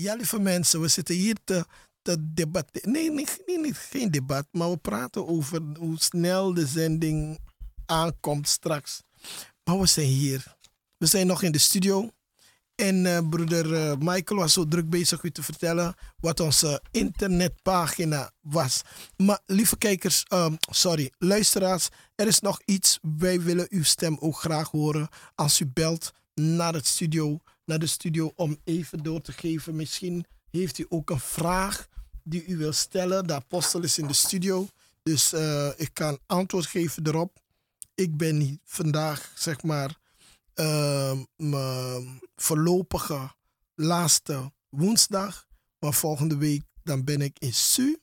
Ja, lieve mensen, we zitten hier te, te debatteren. Nee, nee, geen debat, maar we praten over hoe snel de zending aankomt straks. Maar we zijn hier. We zijn nog in de studio. En eh, broeder eh, Michael was zo druk bezig u te vertellen wat onze internetpagina was. Maar lieve kijkers, ehm, sorry, luisteraars, er is nog iets. Wij willen uw stem ook graag horen als u belt naar, het studio, naar de studio om even door te geven. Misschien heeft u ook een vraag die u wil stellen. De apostel is in de studio, dus uh, ik kan antwoord geven erop. Ik ben vandaag, zeg maar uh, mijn voorlopige laatste woensdag. Maar volgende week dan ben ik in Su.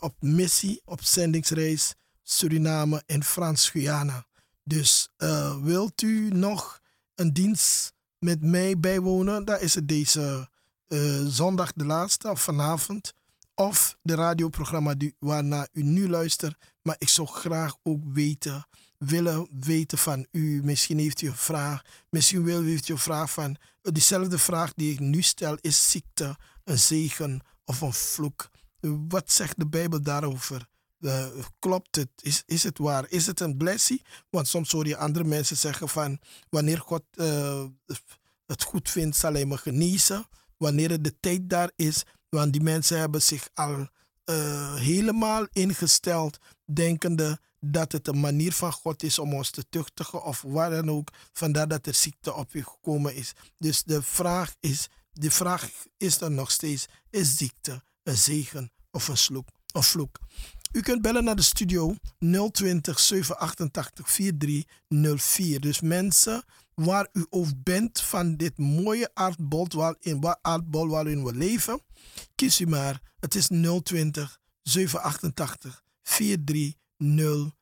Op missie, op zendingsreis Suriname en Frans-Guyana. Dus uh, wilt u nog een dienst met mij bijwonen? Dan is het deze uh, zondag de laatste, of vanavond. Of de radioprogramma die, waarna u nu luistert. Maar ik zou graag ook weten willen weten van u. Misschien heeft u een vraag. Misschien wil u een vraag van. Diezelfde vraag die ik nu stel: is ziekte een zegen of een vloek? Wat zegt de Bijbel daarover? Uh, klopt het? Is, is het waar? Is het een blessing? Want soms hoor je andere mensen zeggen van wanneer God het goed vindt, zal hij me genezen. Wanneer de tijd daar is, want die mensen hebben zich al uh, helemaal ingesteld, denkende dat het een manier van God is om ons te tuchtigen of waar dan ook. Vandaar dat er ziekte op je gekomen is. Dus de vraag is, de vraag is er nog steeds, is ziekte een zegen of een, sloek, een vloek? U kunt bellen naar de studio 020 788 4304. Dus mensen waar u over bent van dit mooie aardbol, waarin, waarin we leven, kies u maar. Het is 020 788 4304.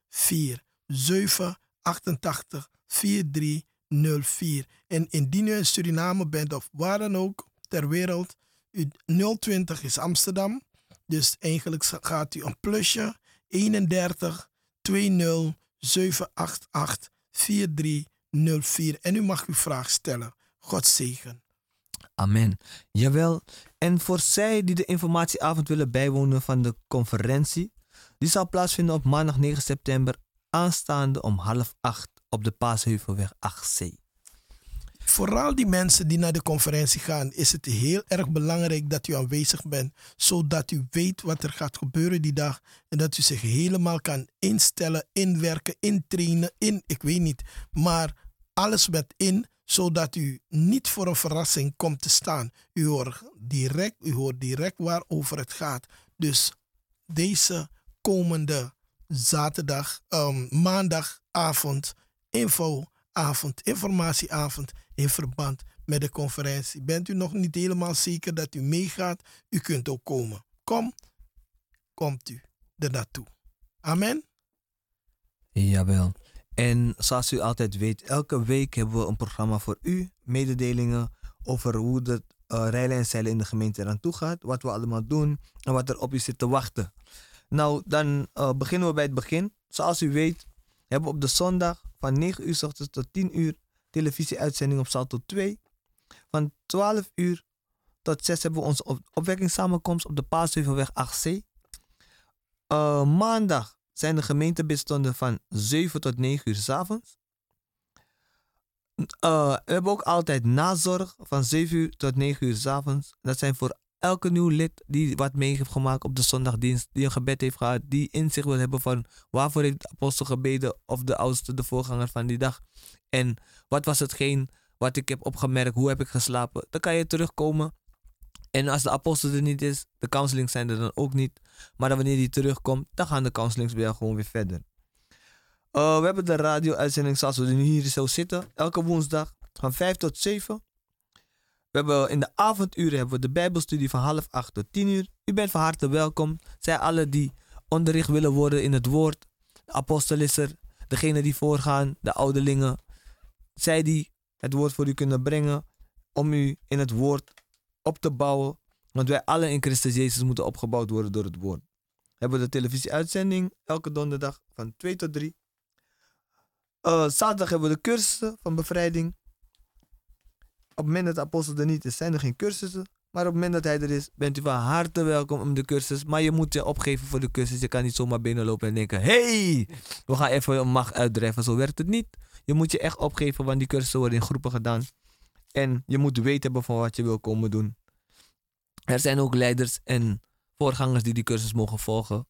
04 788 4304. En indien u in Suriname bent of waar dan ook ter wereld, 020 is Amsterdam. Dus eigenlijk gaat u een plusje 31 20 788 4304. En u mag uw vraag stellen. God zegen. Amen. Jawel. En voor zij die de informatieavond willen bijwonen van de conferentie, die zal plaatsvinden op maandag 9 september aanstaande om half acht op de Paasheuvelweg 8C. Vooral die mensen die naar de conferentie gaan, is het heel erg belangrijk dat u aanwezig bent, zodat u weet wat er gaat gebeuren die dag en dat u zich helemaal kan instellen, inwerken, intrainen, in, ik weet niet, maar alles met in, zodat u niet voor een verrassing komt te staan. U hoort direct, u hoort direct waarover het gaat. Dus deze komende zaterdag, um, maandagavond, infoavond, informatieavond in verband met de conferentie. Bent u nog niet helemaal zeker dat u meegaat? U kunt ook komen. Kom, komt u er naartoe. Amen. Jawel. En zoals u altijd weet, elke week hebben we een programma voor u. Mededelingen over hoe de uh, rijlen en zeilen in de gemeente eraan toe gaat. Wat we allemaal doen en wat er op u zit te wachten. Nou, dan uh, beginnen we bij het begin. Zoals u weet, hebben op de zondag van 9 uur ochtends tot 10 uur televisieuitzending op Salto 2. Van 12 uur tot 6 hebben we onze op opwekkingssamenkomst op de Paasheuvelweg 8C. Uh, eh, maandag zijn de gemeentebidstonden van 7 tot 9 uur s avonds. Uh, we hebben ook altijd nazorg van 7 uur tot 9 uur s avonds. Dat zijn voor elke nieuw lid die wat mee heeft gemaakt op de zondagdienst, die een gebed heeft gehad, die inzicht wil hebben van waarvoor heeft de apostel gebeden of de oudste, de voorganger van die dag. En wat was hetgeen wat ik heb opgemerkt, hoe heb ik geslapen, dan kan je terugkomen. En als de apostel er niet is, de counselings zijn er dan ook niet. Maar wanneer die terugkomt, dan gaan de counselings jou gewoon weer verder. Uh, we hebben de radio-uitzending zoals we nu hier zo zitten. Elke woensdag van 5 tot 7. We hebben in de avonduren hebben we de Bijbelstudie van half acht tot tien uur. U bent van harte welkom. Zij alle die onderricht willen worden in het woord. De apostel is er. Degene die voorgaan, de ouderlingen. Zij die het woord voor u kunnen brengen. Om u in het woord op te bouwen. Want wij alle in Christus Jezus moeten opgebouwd worden door het woord. We hebben de televisieuitzending elke donderdag van 2 tot 3. Uh, zaterdag hebben we de cursussen van bevrijding het moment dat de apostel er niet is, zijn er geen cursussen. Maar op het moment dat hij er is, bent u van harte welkom om de cursus. Maar je moet je opgeven voor de cursus. Je kan niet zomaar binnenlopen en denken: hey, we gaan even een macht uitdrijven. Zo werkt het niet. Je moet je echt opgeven, want die cursussen worden in groepen gedaan. En je moet weten hebben van wat je wil komen doen. Er zijn ook leiders en voorgangers die die cursus mogen volgen.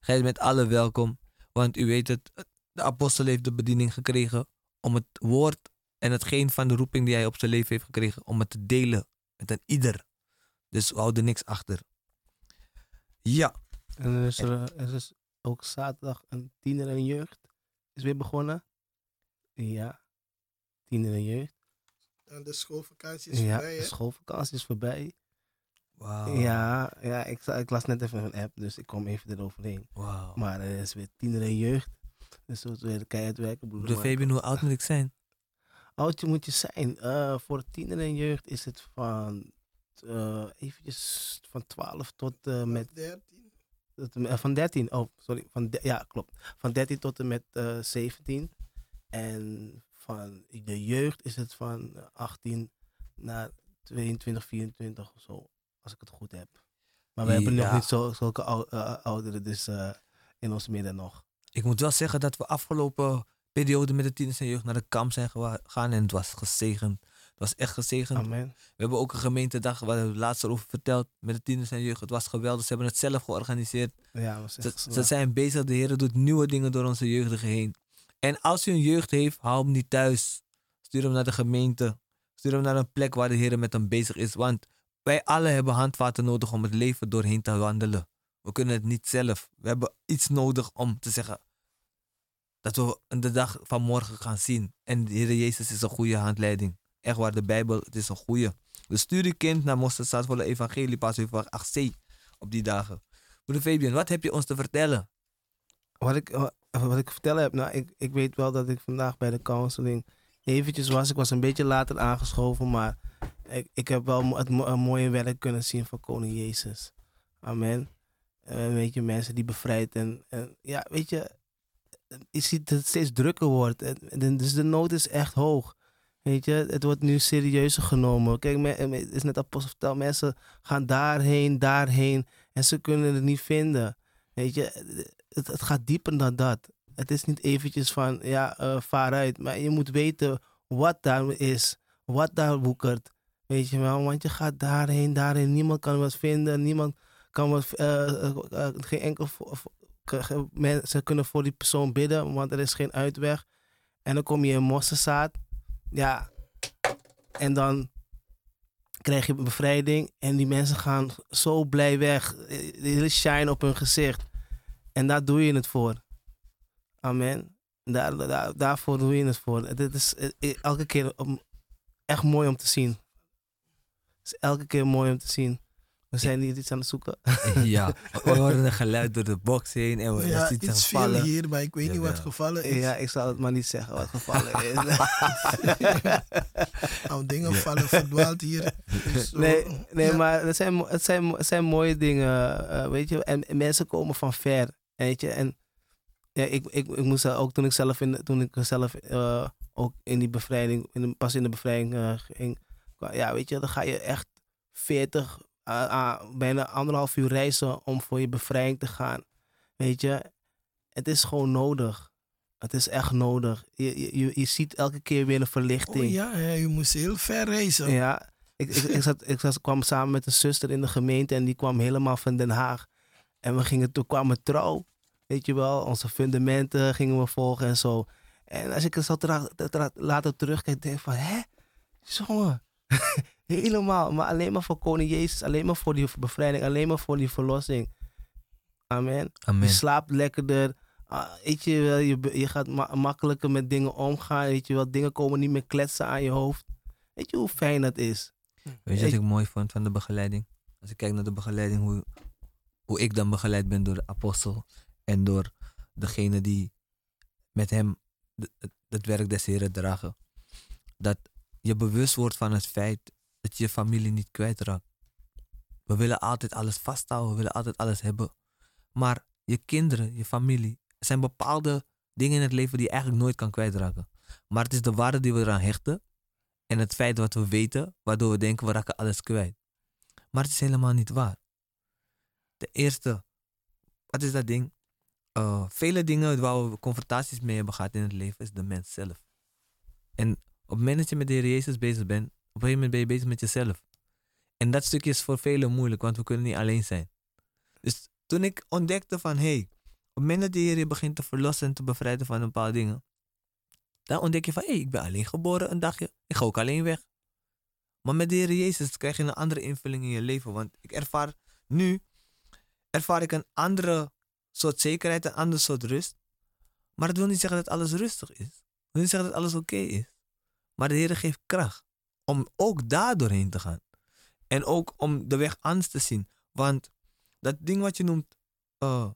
Gij met alle welkom, want u weet het, de apostel heeft de bediening gekregen om het woord en hetgeen van de roeping die hij op zijn leven heeft gekregen, om het te delen met een ieder. Dus we houden niks achter. Ja, En er is, er, er is ook zaterdag een tiener en jeugd. Is weer begonnen. Ja, tiener en jeugd. En de schoolvakantie is ja, voorbij, de hè? schoolvakantie is voorbij. wauw. Ja, ja ik, ik las net even een app, dus ik kom even eroverheen. Wauw. Maar er is weer tiener en jeugd. Dus we moeten weer keihard werken, Marco. Fabian, hoe oud moet ik zijn? Oud moet je zijn? Eh, voor tiener en jeugd is het van, eh eventjes van 12 tot eh, met 13. tot van 13. Oh, sorry. Van de- ja, klopt. Van 13 tot en met eh 17. En van de jeugd is het van eh, 18 naar 22, 24 of zo. Als ik het goed heb. Maar we hebben nog niet zo, zulke ou- ouderen dus, eh, in ons midden nog. Ik moet wel zeggen dat we afgelopen periode met de tieners en jeugd naar de kamp zijn gegaan en het was gezegend. Het was echt gezegend. Amen. We hebben ook een gemeentedag, waar we het laatst over verteld, met de tieners en jeugd. Het was geweldig. Ze hebben het zelf georganiseerd. Ja, was Ze, echt ze waar. zijn bezig. De Heer doet nieuwe dingen door onze jeugdigen heen. En als u een jeugd heeft, hou hem niet thuis. Stuur hem naar de gemeente. Stuur hem naar een plek waar de Heer met hem bezig is. Want wij alle hebben handvaten nodig om het leven doorheen te wandelen. We kunnen het niet zelf. We hebben iets nodig om te zeggen dat we de dag van morgen gaan zien. En de Heer Jezus is een goede handleiding. Echt waar, de Bijbel, het is een goede. Dus stuur je kind naar Mosterdstad voor de Evangelie, pas even 8c op die dagen. Broeder Fabian, wat heb je ons te vertellen? Wat ik, wa- wat ik vertellen heb, nou, ik, ik weet wel dat ik vandaag bij de counseling eventjes was. Ik was een beetje later aangeschoven, maar ik, ik heb wel het mooie werk kunnen zien van Koning Jezus. Amen. Eh, weet je, mensen die bevrijd en, en ja, weet je, je ziet dat het steeds drukker wordt. Dus de nood is echt hoog. Weet je, het wordt nu serieuzer genomen. Kijk, het is net apostel verteld, mensen gaan daarheen, daarheen en ze kunnen het niet vinden. Weet je, het, gaat dieper dan dat. Het is niet eventjes van, ja, eh vaar uit. Maar je moet weten wat daar is. Wat daar woekert. Weet je wel, want je gaat daarheen, daarheen. Niemand kan wat vinden. Niemand kan wat, eh, eh, geen enkel, mensen kunnen voor die persoon bidden, want er is geen uitweg. En dan kom je in mosselzaad. Ja, en dan krijg je bevrijding. En die mensen gaan zo blij weg. Hele shine op hun gezicht. En daar doe je het voor. Amen. Daar, daar, daarvoor doe je het voor. Dit is eh, elke keer echt mooi om te zien. Het is elke keer mooi om te zien. We zijn hier iets aan het zoeken. ja, we horen een geluid door de box heen en we Ja, iets veel vallen. hier, maar ik weet niet wat gevallen is. Ja, ik zal het maar niet zeggen wat gevallen is. Nou, dingen Ja. vallen verdwaald hier. Dus zo, Nee, nee ja. maar het zijn, het, zijn, het zijn mooie dingen, eh, weet je. En, en mensen komen van ver, weet je. En ja, ik, ik, ik moest ook toen ik zelf, in, toen ik zelf eh, ook in die bevrijding, in de, pas in de bevrijding eh, ging. Ja, weet je, dan ga je echt 40, bijna anderhalf uur reizen om voor je bevrijding te gaan. Weet je, het is gewoon nodig. Het is echt nodig. Je, je, je- je ziet elke keer weer een verlichting. Oh ja, hè, u moest heel ver reizen. Ja, ik, ik, ik, zat, ik zat, kwam samen met een zuster in de gemeente en die kwam helemaal van Den Haag. En we gingen, toen kwamen trouw, weet je wel, onze fundamenten gingen we volgen en zo. En als ik er zo later terugkijk, denk ik van, hè, jongen, helemaal, maar alleen maar voor koning Jezus, alleen maar voor die bevrijding, alleen maar voor die verlossing. Amen. Je Amen. slaapt lekkerder. Ah, weet je wel, je, je gaat ma- makkelijker met dingen omgaan. Weet je wel, dingen komen niet meer kletsen aan je hoofd. Weet je hoe fijn dat is? Weet je wat ik mooi vond van de begeleiding? Als ik kijk naar de begeleiding, hoe, hoe ik dan begeleid ben door de apostel en door degene die met hem het werk des Heren dragen. Dat je bewust wordt van het feit dat je je familie niet kwijtraakt. We willen altijd alles vasthouden, we willen altijd alles hebben. Maar je kinderen, je familie, er zijn bepaalde dingen in het leven die je eigenlijk nooit kan kwijtraken. Maar het is de waarde die we eraan hechten en het feit wat we weten, waardoor we denken we raken alles kwijt. Maar het is helemaal niet waar. De eerste, wat is dat ding? Uh, vele dingen waar we confrontaties mee hebben gehad in het leven, is de mens zelf. En op het moment dat je met de Heer Jezus bezig bent, op een gegeven moment ben je bezig met jezelf. En dat stukje is voor velen moeilijk, want we kunnen niet alleen zijn. Dus toen ik ontdekte van, hé, hey, op het moment dat de Heer je begint te verlossen en te bevrijden van een paar dingen, dan ontdek je van, hé, hey, ik ben alleen geboren een dagje, ik ga ook alleen weg. Maar met de Heer Jezus krijg je een andere invulling in je leven, want ik ervaar nu, ervaar ik een andere soort zekerheid, een ander soort rust. Maar dat wil niet zeggen dat alles rustig is. Dat wil niet zeggen dat alles oké is. Maar de Heer geeft kracht om ook daar doorheen te gaan. En ook om de weg anders te zien. Want dat ding wat je noemt uh,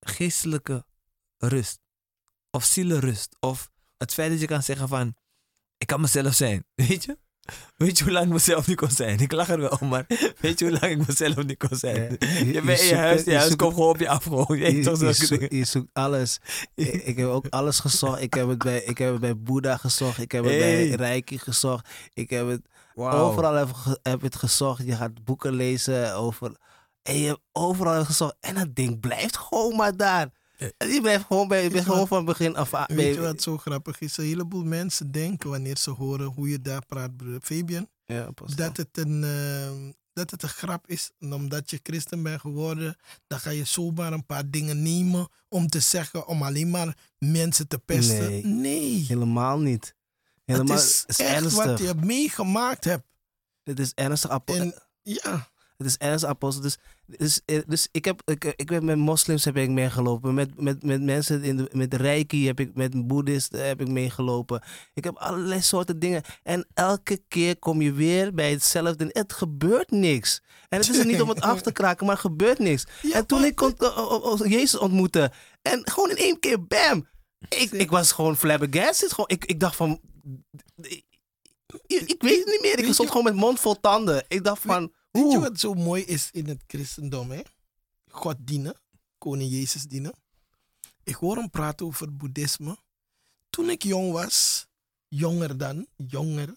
geestelijke rust. Of zielenrust. Of het feit dat je kan zeggen van, ik kan mezelf zijn. Weet je? Weet je hoe lang ik mezelf niet kon zijn? Ik lach er wel om, maar weet je hoe lang ik mezelf niet kon zijn? Je, je, bent in je huis, je, huis komt gewoon op je af. Gewoon. Je, zoekt, je zoekt alles. ik, ik, heb ook alles gezocht. Ik heb het bij, ik heb het bij Boeddha gezocht. Ik heb het hey. bij Reiki gezocht. Ik heb het wow. overal heb, heb het gezocht. Je gaat boeken lezen over... En je hebt overal gezocht. En dat ding blijft gewoon maar daar. Die blijft gewoon bij, bij gewoon van begin af aan. Weet je wat zo grappig is? Een heleboel mensen denken wanneer ze horen hoe je daar praat, broer Fabian, ja, dat, het een, uh, dat het een grap is. En omdat je christen bent geworden, dan ga je zomaar een paar dingen nemen om te zeggen, om alleen maar mensen te pesten. Nee, nee. helemaal niet. Helemaal, het is, echt ernstig. wat je meegemaakt hebt. Dit is ernstig. En, ja. Het is ernstig apostel. Dus, dus, dus ik, heb, ik, ik ben met moslims heb ik meegelopen. Met, met, met mensen in de, met reiki heb ik, met boeddhisten heb ik meegelopen. Ik heb allerlei soorten dingen. En elke keer kom je weer bij hetzelfde. Het gebeurt niks. En het is niet om het af te kraken, maar er gebeurt niks. Ja, en toen ik kon, uh, uh, Jezus ontmoette. En gewoon in één keer, bam. Ik, ik was gewoon flabbergasted. Gewoon, ik, ik dacht van... Ik, ik weet het niet meer. Ik stond gewoon met mond vol tanden. Ik dacht van... Weet je wat zo mooi is in het christendom? Hè? God dienen, koning Jezus dienen. Ik hoor hem praten over boeddhisme. Toen ik jong was, jonger dan, jonger,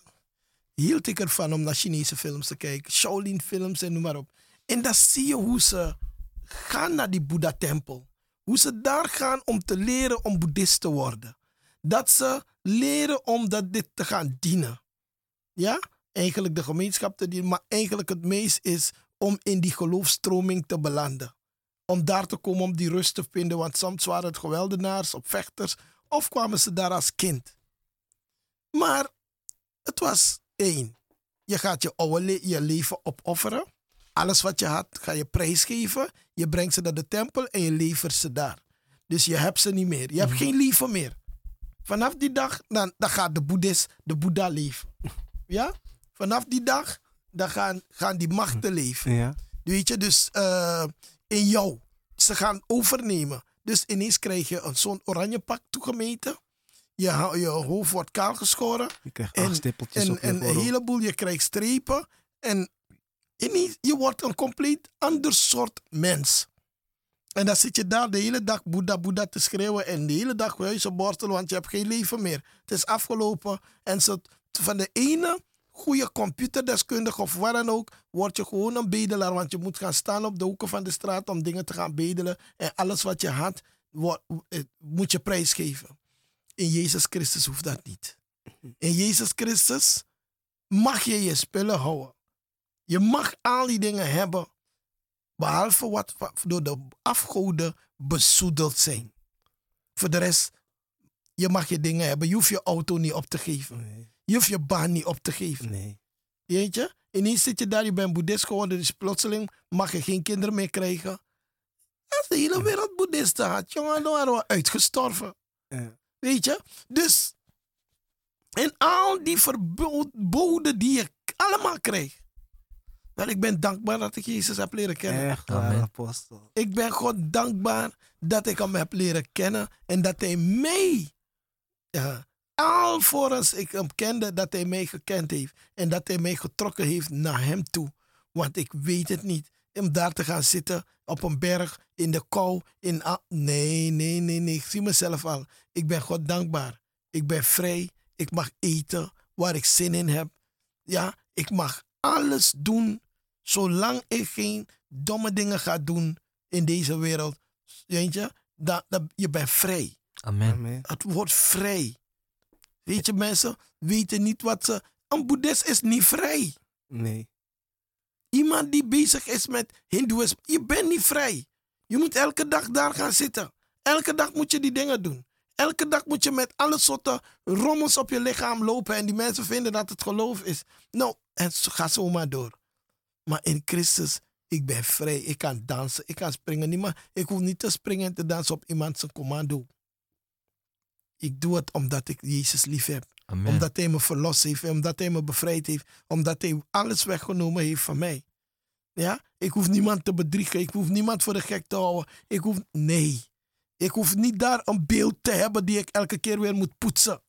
hield ik ervan om naar Chinese films te kijken. Shaolin films en noem maar op. En dan zie je hoe ze gaan naar die Boeddha-tempel. Hoe ze daar gaan om te leren om boeddhist te worden. Dat ze leren om dat dit te gaan dienen. Ja? Eigenlijk de gemeenschap te dienen, maar eigenlijk het meest is om in die geloofstroming te belanden. Om daar te komen, om die rust te vinden, want soms waren het geweldenaars of vechters, of kwamen ze daar als kind. Maar het was één. Je gaat je, oude je leven opofferen. Alles wat je had, ga je prijsgeven. Je brengt ze naar de tempel en je levert ze daar. Dus je hebt ze niet meer. Je hebt mhm. geen leven meer. Vanaf die dag, dan, dan gaat de boeddhist, de boeddha leven. Ja? Vanaf die dag, dan gaan, gaan die machten leven. Ja. Weet je, dus uh, in jou. Ze gaan overnemen. Dus ineens krijg je een zo'n oranje pak toegemeten. Je, je hoofd wordt kaal geschoren. Je krijgt acht stippeltjes en, op je En een heleboel, je krijgt strepen. En ineens, je wordt een compleet ander soort mens. En dan zit je daar de hele dag Boeddha, Boeddha te schreeuwen. En de hele dag huizen borstelen, want je hebt geen leven meer. Het is afgelopen. En zo, van de ene goede computerdeskundige of wat dan ook, word je gewoon een bedelaar. Want je moet gaan staan op de hoeken van de straat om dingen te gaan bedelen. En alles wat je had, eh, moet je prijsgeven. In Jezus Christus hoeft dat niet. In Jezus Christus mag je je spullen houden. Je mag al die dingen hebben, behalve wat door de afgoden bezoedeld zijn. Voor de rest, je mag je dingen hebben. Je hoeft je auto niet op te geven. Je hoeft je baan niet op te geven. Nee. Weet je? Ineens zit je daar, je bent boeddhist geworden, dus plotseling mag je geen kinderen meer krijgen. Als de hele wereld boeddhisten had, jongen, dan waren we uitgestorven. Ja. Weet je? Dus, en al die verboden die je allemaal krijgt. Wel, ik ben dankbaar dat ik Jezus heb leren kennen. Echt waar, apostel. Ik ben God dankbaar dat ik hem heb leren kennen en dat hij mij ja, alvorens ik hem kende, dat hij mij gekend heeft. En dat hij mij getrokken heeft naar hem toe. Want ik weet het niet. Om daar te gaan zitten op een berg, in de kou. In nee, nee, nee, nee. Ik zie mezelf al. Ik ben God dankbaar. Ik ben vrij. Ik mag eten waar ik zin in heb. Ja, ik mag alles doen zolang ik geen domme dingen ga doen in deze wereld. Weet je, dat, dat, je bent vrij. Amen. Amen. Het wordt vrij. Weet je, mensen weten niet wat ze. Een boeddhist is niet vrij. Nee. Iemand die bezig is met Hindoeïsme, je bent niet vrij. Je moet elke dag daar gaan zitten. Elke dag moet je die dingen doen. Elke dag moet je met alle soorten rommels op je lichaam lopen en die mensen vinden dat het geloof is. Nou, en zo- ga zo maar door. Maar in Christus, ik ben vrij. Ik kan dansen, ik kan springen. Niet maar ik hoef niet te springen en te dansen op iemand zijn commando. Ik doe het omdat ik Jezus lief heb. Amen. Omdat hij me verlost heeft, omdat hij me bevrijd heeft, omdat hij alles weggenomen heeft van mij. Ja, ik hoef niemand te bedriegen, ik hoef niemand voor de gek te houden. Ik hoef, nee, ik hoef niet daar een beeld te hebben die ik elke keer weer moet poetsen.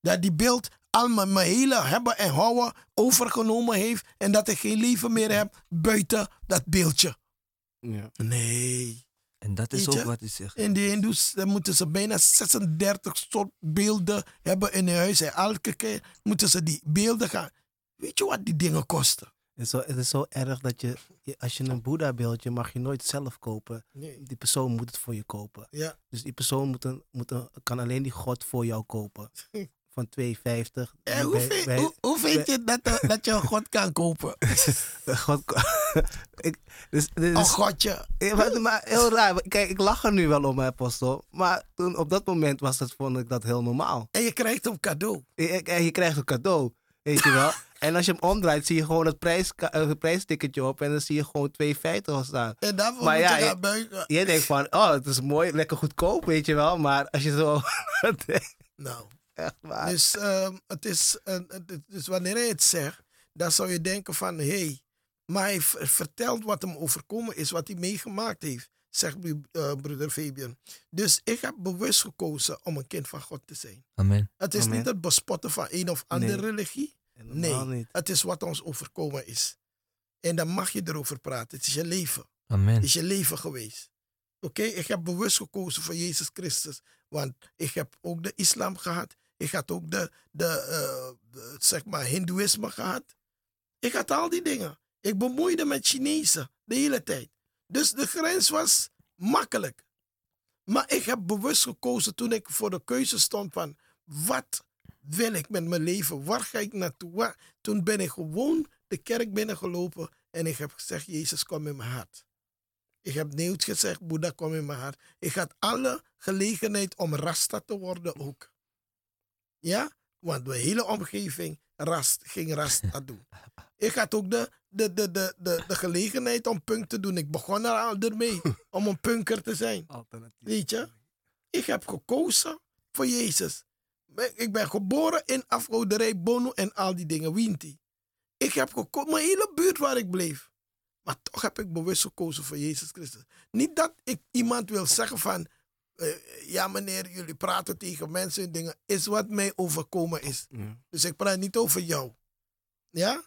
Dat die beeld al mijn, mijn hele hebben en houden overgenomen heeft en dat ik geen leven meer heb buiten dat beeldje. Ja. Nee. En dat is ook wat hij zegt. In de Hindoes moeten ze bijna 36 soort beelden hebben in hun huis. En elke keer moeten ze die beelden gaan. Weet je wat die dingen kosten? Het, is zo, het is zo erg dat je, als je een Boeddha-beeldje mag je nooit zelf kopen. Nee. Die persoon moet het voor je kopen. Ja. Dus die persoon moet een, moet een, kan alleen die God voor jou kopen. Van 2,50. En hoe, Bij- vind, bij- hoe, hoe vind je dat, eh, dat je een god kan kopen? God, ik, dus, dus, Een godje. Maar, maar heel raar. Kijk, ik lach er nu wel om, hè, apostel. Maar toen, op dat moment was dat, vond ik dat heel normaal. En je krijgt hem cadeau. Je, je- je krijgt een cadeau, weet je wel. En als je hem omdraait, zie je gewoon het, prijs, eh, prijsticketje op. En dan zie je gewoon 2,50 al staan. En daarvoor Maar moet ja, je je- gaan buigen. Jij denkt van, oh, het is mooi, lekker goedkoop, weet je wel. Maar als je zo Nou, echt waar. dus, ehm, het is, dus wanneer hij het zegt, dan zou je denken van... Hé, hey, maar hij vertelt wat hem overkomen is, wat hij meegemaakt heeft. Zegt eh, broeder Fabian. Dus ik heb bewust gekozen om een kind van God te zijn. Amen. Het is Amen. niet het bespotten van een of andere Nee. religie. Helemaal Nee, niet. het is wat ons overkomen is. En dan mag je erover praten. Het is je leven. Amen. Het is je leven geweest. Oké, ik heb bewust gekozen voor Jezus Christus. Want ik heb ook de islam gehad. Ik had ook de, de, eh, de, zeg maar, hindoeïsme gehad. Ik had al die dingen. Ik bemoeide met Chinezen de hele tijd. Dus de grens was makkelijk. Maar ik heb bewust gekozen toen ik voor de keuze stond van wat wil ik met mijn leven? Waar ga ik naartoe? Toen ben ik gewoon de kerk binnengelopen en ik heb gezegd, Jezus kom in mijn hart. Ik heb niet gezegd, Boeddha kom in mijn hart. Ik had alle gelegenheid om rasta te worden ook. Ja? Want de hele omgeving rast, ging rasta doen. Ik had ook de, de, de, de, de, de gelegenheid om punk te doen. Ik begon er al ermee om een punker te zijn. Alternatief. Weet je? Ik heb gekozen voor Jezus. Ik ben geboren in afgoderij, Bono en al die dingen. Winti. Ik heb gekozen, mijn hele buurt waar ik bleef. Maar toch heb ik bewust gekozen voor Jezus Christus. Niet dat ik iemand wil zeggen van... eh, ja meneer, jullie praten tegen mensen en dingen. Is wat mij overkomen is. Ja. Dus ik praat niet over jou. Ja?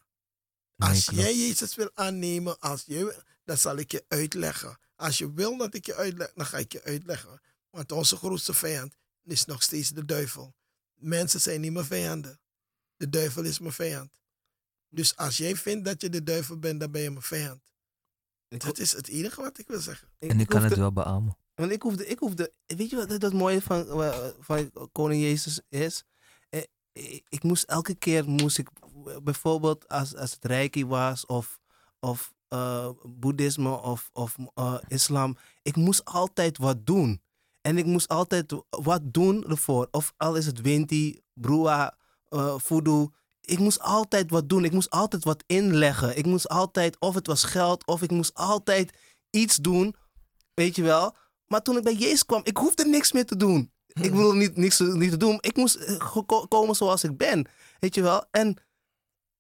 Nee, Als klopt. jij Jezus wil aannemen, als je, dan zal ik je uitleggen. Als je wil dat ik je uitleg, dan ga ik je uitleggen. Want onze grootste vijand is nog steeds de duivel. Mensen zijn niet mijn vijanden. De duivel is mijn vijand. Dus als jij vindt dat je de duivel bent, dan ben je mijn vijand. Ik, Dat is het enige wat ik wil zeggen. En ik kan hoefde- het wel beamen. Want ik hoefde, ik hoefde, weet je wat het mooie van, van koning Jezus is? Eh, Ik, moest elke keer, moest ik bijvoorbeeld als, als het reiki was of, of eh, boeddhisme of, of eh, islam, ik moest altijd wat doen. En ik moest altijd wat doen ervoor. Of al is het Winti, Brua, eh Voodoo. Ik moest altijd wat doen. Ik moest altijd wat inleggen. Ik moest altijd, of het was geld, of ik moest altijd iets doen. Weet je wel? Maar toen ik bij Jezus kwam, ik hoefde niks meer te doen. Ik wilde niet, niks niet te doen. Ik moest eh, komen zoals ik ben. Weet je wel? En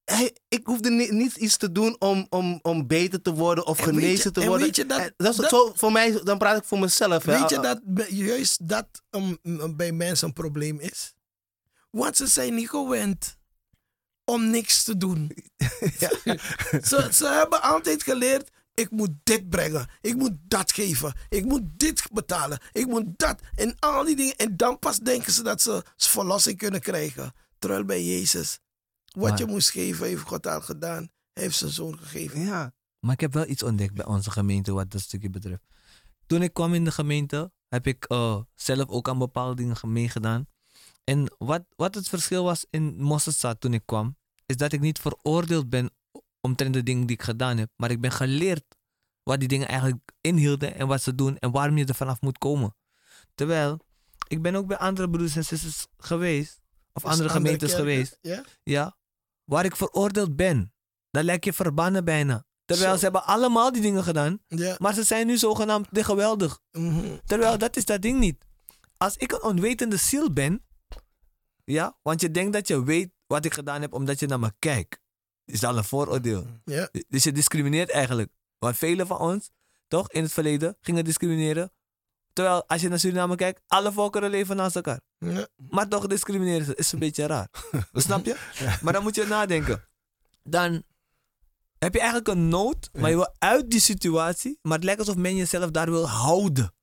hij, ik hoefde ni- niet iets te doen om, om, om beter te worden of En weet je- genezen te en worden. weet je dat- En dat is dat- zo voor mij, dan praat ik voor mezelf. hè. Weet je dat juist dat um, bij mensen een probleem is? Want ze zijn niet gewend om niks te doen. ze, ze hebben altijd geleerd, ik moet dit brengen, ik moet dat geven, ik moet dit betalen, ik moet dat en al die dingen. En dan pas denken ze dat ze verlossing kunnen krijgen. Terwijl bij Jezus, Wat Maar- je moest geven, heeft God al gedaan. Hij heeft zijn zoon gegeven. Ja. Maar ik heb wel iets ontdekt bij onze gemeente wat dat stukje betreft. Toen ik kwam in de gemeente, heb ik eh, zelf ook aan bepaalde dingen ge- meegedaan. En wat, wat het verschil was in Mosterdstad toen ik kwam, is dat ik niet veroordeeld ben omtrent de dingen die ik gedaan heb. Maar ik ben geleerd wat die dingen eigenlijk inhielden en wat ze doen en waarom je er vanaf moet komen. Terwijl, ik ben ook bij andere broeders en zusters geweest, of Dus andere gemeentes geweest. Ja? Ja, waar ik veroordeeld ben. Dan lijk je verbannen bijna. Terwijl Zo. ze hebben allemaal die dingen gedaan, Ja. maar ze zijn nu zogenaamd de geweldig. mhm. Terwijl dat is dat ding niet. Als ik een onwetende ziel ben, ja, want je denkt dat je weet wat ik gedaan heb omdat je naar me kijkt, is dat een vooroordeel. ja. Dus je discrimineert eigenlijk. Want velen van ons, toch, in het verleden gingen discrimineren. Terwijl als je naar Suriname kijkt, alle volkeren leven naast elkaar. ja. Maar toch discrimineren ze. Is een beetje raar. Snap je? Maar dan moet je nadenken. Dan heb je eigenlijk een nood, maar je wil uit die situatie. Maar het lijkt alsof men jezelf daar wil houden.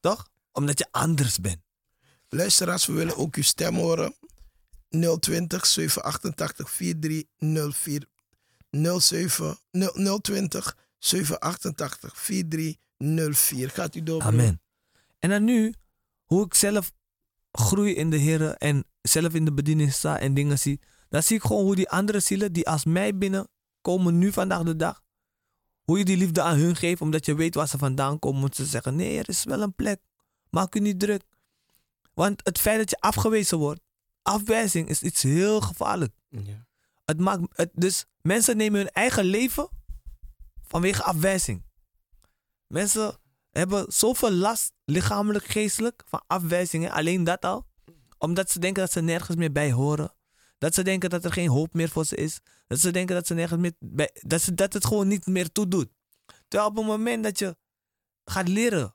Toch? Omdat je anders bent. Luisteraars, we willen ook uw stem horen. 020 788 4304 07 020 788 4304. Gaat u door? Amen. En dan nu, hoe ik zelf groei in de Heer en zelf in de bediening sta en dingen zie. Dan zie ik gewoon hoe die andere zielen die als mij binnenkomen nu vandaag de dag. Hoe je die liefde aan hun geeft, omdat je weet waar ze vandaan komen. Moeten ze zeggen, nee, er is wel een plek. Maak u niet druk. Want het feit dat je afgewezen wordt, afwijzing is iets heel gevaarlijk. Ja. Het maakt, het, dus mensen nemen hun eigen leven vanwege afwijzing. Mensen hebben zoveel last, lichamelijk, geestelijk, van afwijzingen. Alleen dat al. Omdat ze denken dat ze nergens meer bij horen. Dat ze denken dat er geen hoop meer voor ze is. Dat ze denken dat, ze nergens meer bij, dat, ze, dat het gewoon niet meer toe doet. Terwijl op het moment dat je gaat leren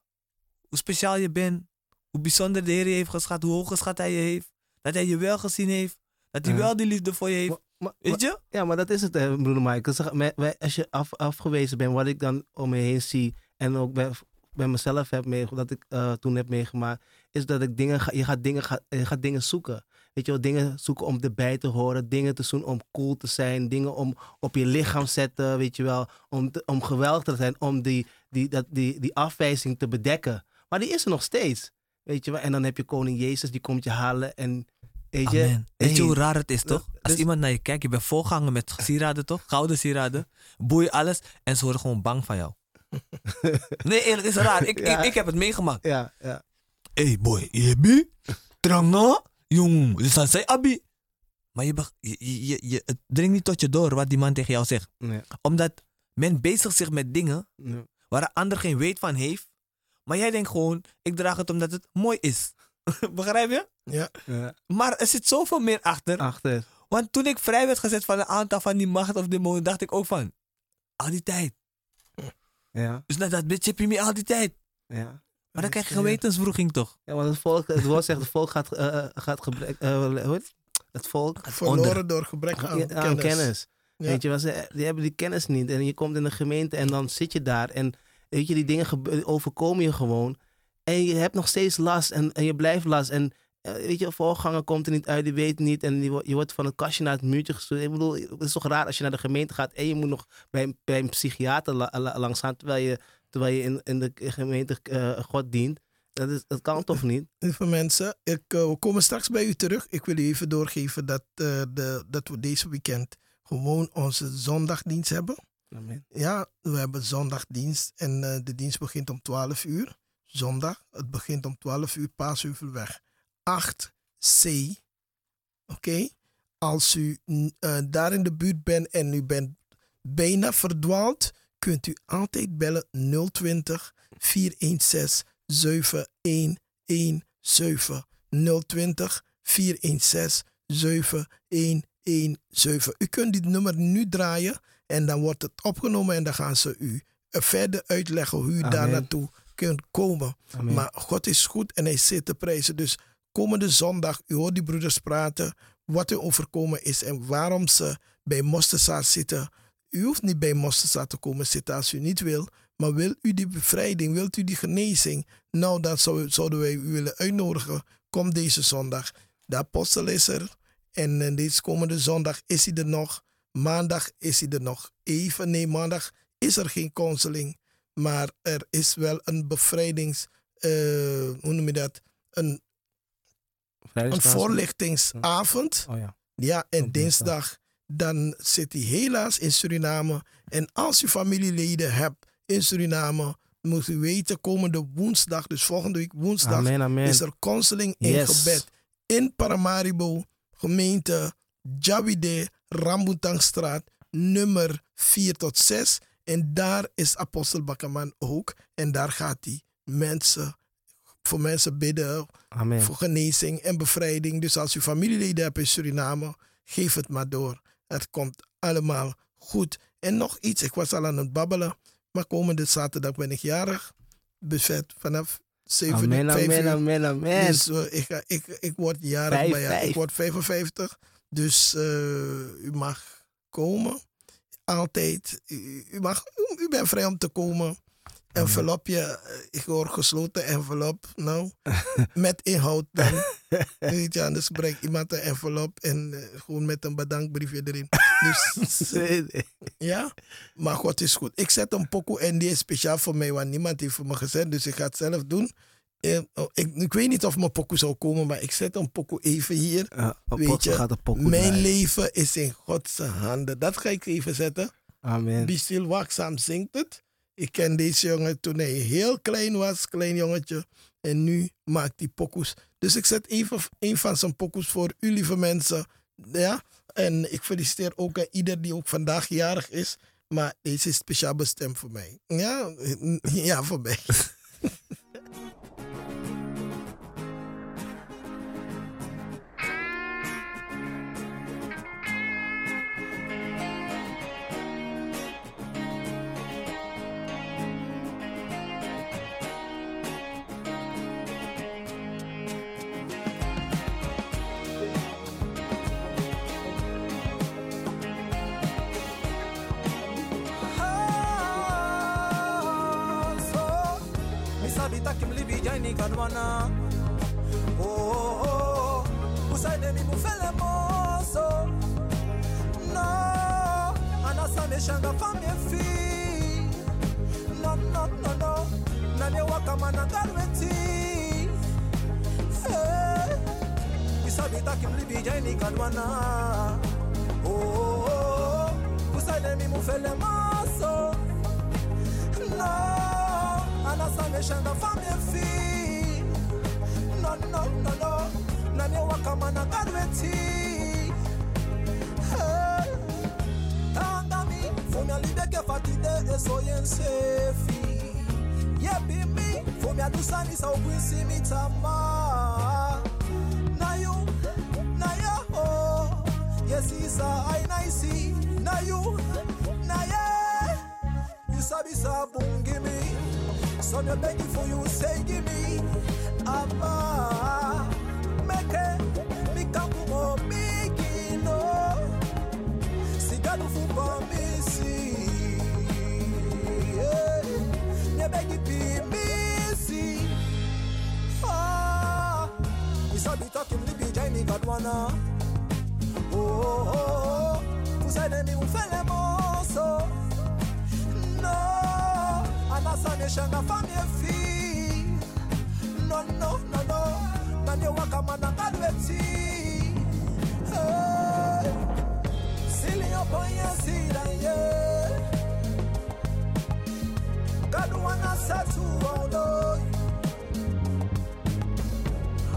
hoe speciaal je bent, hoe bijzonder de Heer je heeft geschat, hoe hoog geschat hij je heeft, dat hij je wel gezien heeft, dat hij Ja. wel die liefde voor je heeft. Maar, Weet je? Ja, maar dat is het, hè, broeder Michael. Als je af, afgewezen bent, wat ik dan om me heen zie en ook bij, bij mezelf heb meegemaakt, dat ik eh, toen heb meegemaakt, is dat ik dingen ga, je, gaat dingen ga, je gaat dingen zoeken. Weet je wel, dingen zoeken om erbij te horen, dingen te doen om cool te zijn, dingen om op je lichaam zetten, weet je wel, om, te- om geweldig te zijn, om die, die, dat, die, die afwijzing te bedekken. Maar die is er nog steeds, weet je wel. En dan heb je koning Jezus, die komt je halen en, weet je... Amen. Weet je hoe raar het is, toch? Als dus- iemand naar je kijkt, je bent volgangen met sieraden, toch? Gouden sieraden. Boei alles. En ze worden gewoon bang van jou. nee, eerlijk, het is raar. Ik, Ja. ik, ik heb het meegemaakt. Ja, ja. hey boy, je bi? Tranga? Jong, dus dan zei Abi. Maar je, je, je, je, het dringt niet tot je door wat die man tegen jou zegt. Omdat men bezig zich met dingen waar een ander geen weet van heeft. Maar jij denkt gewoon, ik draag het omdat het mooi is. Begrijp je? Ja. ja. Maar er zit zoveel meer achter. Achter. Want toen ik vrij werd gezet van een aantal van die macht of demonen, dacht ik ook van, al die tijd. Ja, Dus dat bitch heb je me al die tijd. ja. Maar dan krijg je gewetenswroeging toch? Ja, want het volk, het woord zegt, het volk gaat, eh, eh, gaat gebrek, eh, hoe heet het? Het volk Verloren onder. door gebrek aan, aan, kennis. aan kennis. Ja. Weet je, ze, die hebben die kennis niet. En je komt in de gemeente en dan zit je daar. En weet je, die dingen overkomen je gewoon. En je hebt nog steeds last en, je blijft last. En eh, weet je, voorganger komt er niet uit, die weet niet. En die, je wordt van het kastje naar het muurtje gestuurd. Ik bedoel, het is toch raar als je naar de gemeente gaat en je moet nog bij, een- bij een psychiater la- la- langs gaan. Terwijl je, terwijl je in, in de gemeente eh, God dient. Dat, is, dat kan toch niet? Lieve mensen, ik, eh, we komen straks bij u terug. Ik wil u even doorgeven dat, de, dat we deze weekend gewoon onze zondagdienst hebben. Ja, we hebben zondagdienst en eh, de dienst begint om 12 uur. Zondag, het begint om 12 uur, Paasheuvelweg 8C. Oké? Als u eh, daar in de buurt bent en u bent bijna verdwaald, kunt u altijd bellen 020 416 7117. 020 416 7117. U kunt dit nummer nu draaien en dan wordt het opgenomen en dan gaan ze u eh, verder uitleggen hoe u daar naartoe kunt komen. Amen. Maar God is goed en hij zit te prijzen. Dus komende zondag, u hoort die broeders praten wat er overkomen is en waarom ze bij Mosterzaad zitten. U hoeft niet bij Mosterzaad te komen zitten als u niet wil. Maar wil u die bevrijding, wilt u die genezing? Nou, dan zou- zouden wij u willen uitnodigen. Kom deze zondag. De apostel is er En eh, deze komende zondag is hij er nog. Maandag is hij er nog even. Nee, maandag is er geen counseling. Maar er is wel een bevrijdings... eh, hoe noem je dat? Een, een voorlichtingsavond. Oh ja. Ja, en Op dinsdag. dinsdag dan zit hij helaas in Suriname. En als u familieleden hebt in Suriname, moet u weten, komende woensdag, dus volgende week woensdag, Amen, amen. is er counseling in Yes. gebed in Paramaribo, gemeente Jawide, Rambutangstraat, nummer 4 tot 6. En daar is Apostel Bakkerman ook. En daar gaat hij mensen, voor mensen bidden, Amen. voor genezing en bevrijding. Dus als u familieleden hebt in Suriname, geef het maar door. Het komt allemaal goed. En nog iets, ik was al aan het babbelen, maar komende zaterdag ben ik jarig. Buffet vanaf 7 uur, Amen, 5 amen, amen, amen. Dus eh, ik, ik, ik word jarig, maar ja, vijf. ik word 55. Dus eh, u mag komen. Altijd. U, u mag, u bent vrij om te komen. Envelopje, eh, ik hoor gesloten envelop. Nou, met inhoud dan. Weet je, anders brengt iemand een envelop en eh, gewoon met een bedankbriefje erin. Dus ja, maar God is goed. Ik zet een pokoe en die is speciaal voor mij, want niemand heeft voor me gezet. Dus ik ga het zelf doen. Eh, oh, ik, ik weet niet of mijn pokoe zou komen, maar ik zet een pokoe even hier. Ja, Weet je, gaat Mijn draaien. leven is in Gods handen. Dat ga ik even zetten. Amen. Be Still Waakzaam zingt het. Ik ken deze jongen toen hij heel klein was, klein jongetje. En nu maakt hij pokoes. Dus ik zet even een van zijn pokoes voor u, lieve mensen. Ja? En ik feliciteer ook aan ieder die ook vandaag jarig is. Maar deze is speciaal bestemd voor mij. Ja, ja voor mij. Godwana. Oh, oh, oh, kuseneni ufele moso no anasaneshanga famiefi no no no no nanewakamanangalweti hey. siliyopoyesilaye kaduwana satuwaodoy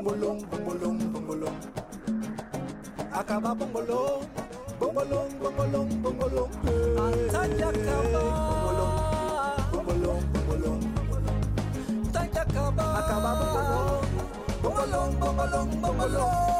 Bongolong bongolong bongolong Akaba bongolo Bongolong bongolong bongolong Atake kaba. Bongolong Bongolong bongolong Tanya kaba. Akaba bongolong Bongolong bongolong bongolong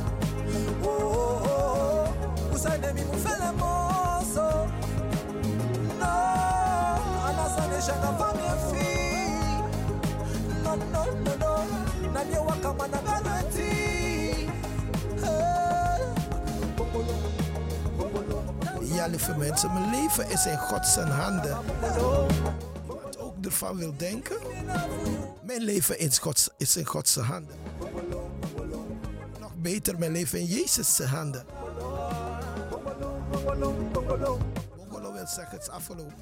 mensen, mijn leven is in Gods handen. Wat ook ervan wil denken. Mijn leven is, Gods, is in Gods handen. Nog beter, mijn leven in Jezus' handen. Wil zeggen, het is afgelopen.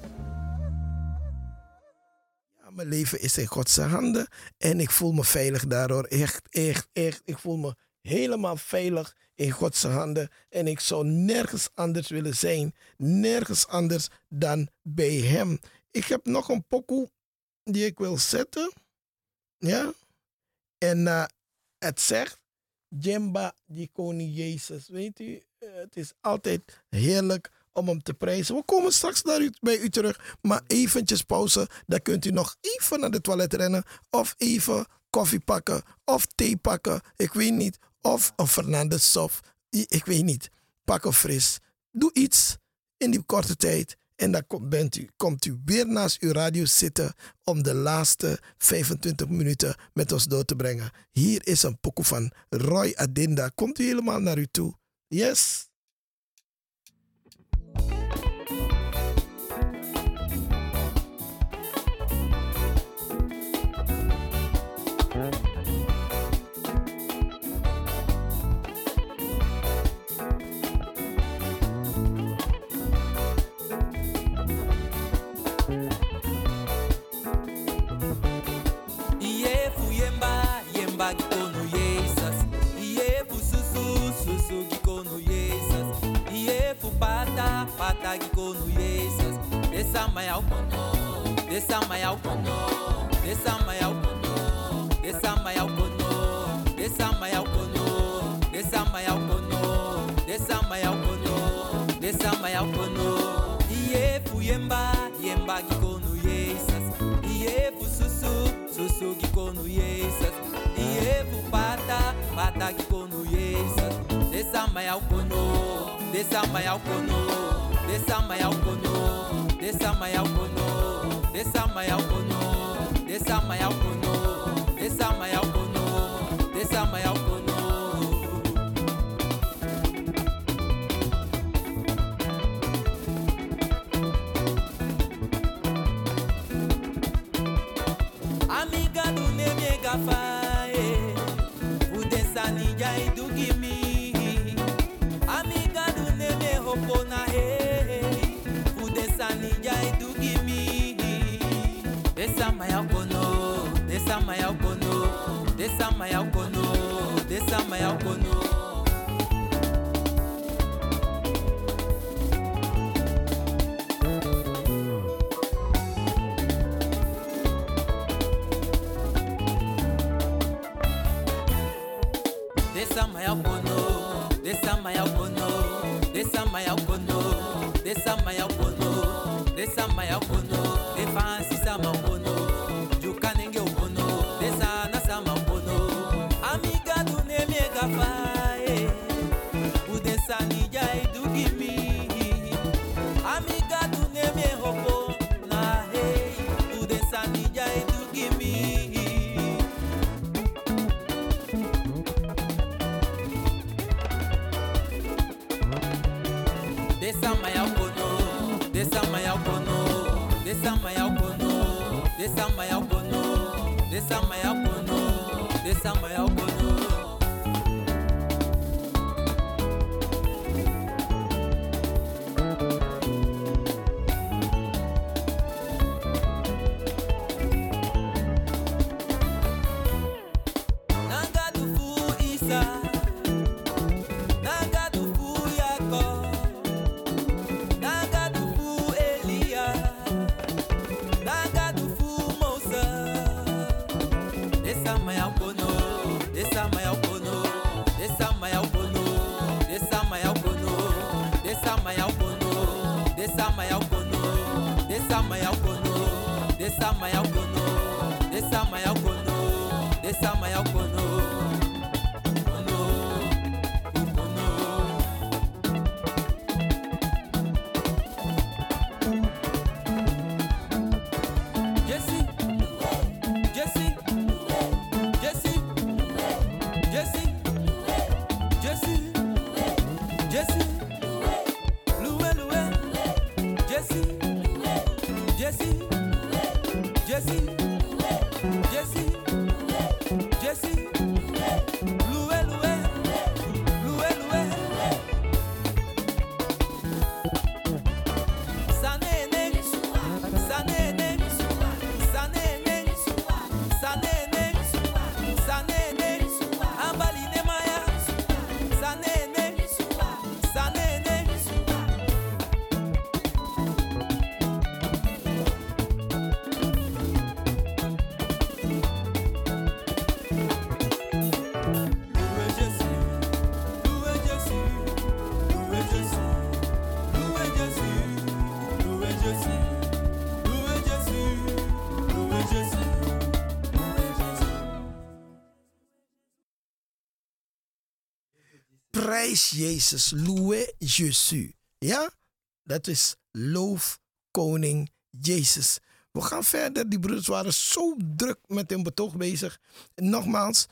Ja, mijn leven is in Gods handen. En ik voel me veilig daardoor. Echt, echt, echt. Ik voel me helemaal veilig in Gods handen. En ik zou nergens anders willen zijn. Nergens anders dan bij Hem. Ik heb nog een pokoe die ik wil zetten. Ja. En eh, het zegt, Jemba, die koning Jezus. Weet u, eh, het is altijd heerlijk om hem te prijzen. We komen straks naar u, bij u terug. Maar eventjes pauze. Dan kunt u nog even naar de toilet rennen. Of even koffie pakken. Of thee pakken. Ik weet niet. Of een Fernandes sof. Ik weet niet. Pak een fris. Doe iets in die korte tijd. En dan bent u, komt u weer naast uw radio zitten om de laatste 25 minuten met ons door te brengen. Hier is een pokoe van Roy Adinda. Komt u helemaal naar u toe? Yes. Desamba yao kono, desamba yao kono, desamba yao kono, desamba yao kono, desamba yao kono, desamba yao kono, desamba yao kono. Iye fuyemba, yemba gikono Jesus. Iye fususu, susu gikono Jesus. Iye fupata, pata gikono Jesus. Desamba yao kono, desamba yao kono, desamba yao kono, desamba yao kono desama ya desama ya desama ya desama ya amiga do 没有烦恼。this ya my album. No, kono desamba my album. Jesse. Prijs Jezus, loué Jésus. Ja, dat is loof koning Jezus. We gaan verder. Die broeders waren zo druk met hun betoog bezig. Nogmaals,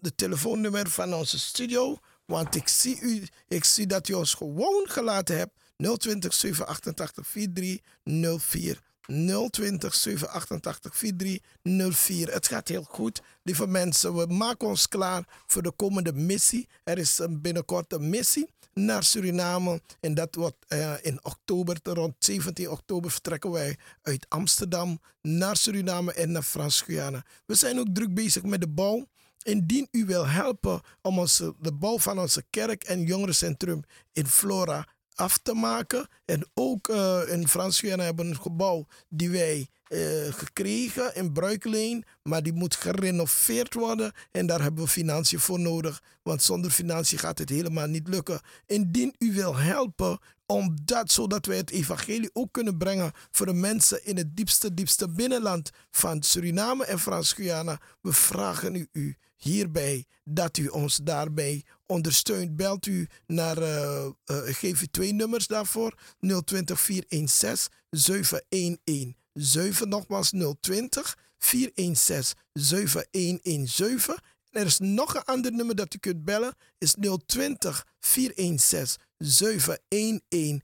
de telefoonnummer van onze studio. Want ik zie, u, ik zie dat u ons gewoon gelaten hebt. 020 788 4304. 020 788 4304. Het gaat heel goed, lieve mensen. We maken ons klaar voor de komende missie. Er is binnenkort een missie naar Suriname. En dat wordt eh, in oktober, rond 17 oktober, vertrekken wij uit Amsterdam naar Suriname en naar Frans-Guyana. We zijn ook druk bezig met de bouw. Indien u wil helpen om onze, de bouw van onze kerk en jongerencentrum in Flora af te maken. En ook eh, in Frans-Guyana hebben we een gebouw die wij eh, gekregen in Bruikleen. Maar die moet gerenoveerd worden. En daar hebben we financiën voor nodig. Want zonder financiën gaat het helemaal niet lukken. Indien u wil helpen om dat, zodat wij het evangelie ook kunnen brengen voor de mensen in het diepste, diepste binnenland van Suriname en Frans-Guyana. We vragen u, u hierbij dat u ons daarbij ondersteunt. Belt u naar, ik geef u twee nummers daarvoor. 020 416 711. 7 nogmaals 020 416 7117. En er is nog een ander nummer dat u kunt bellen. Is 020 416 7119.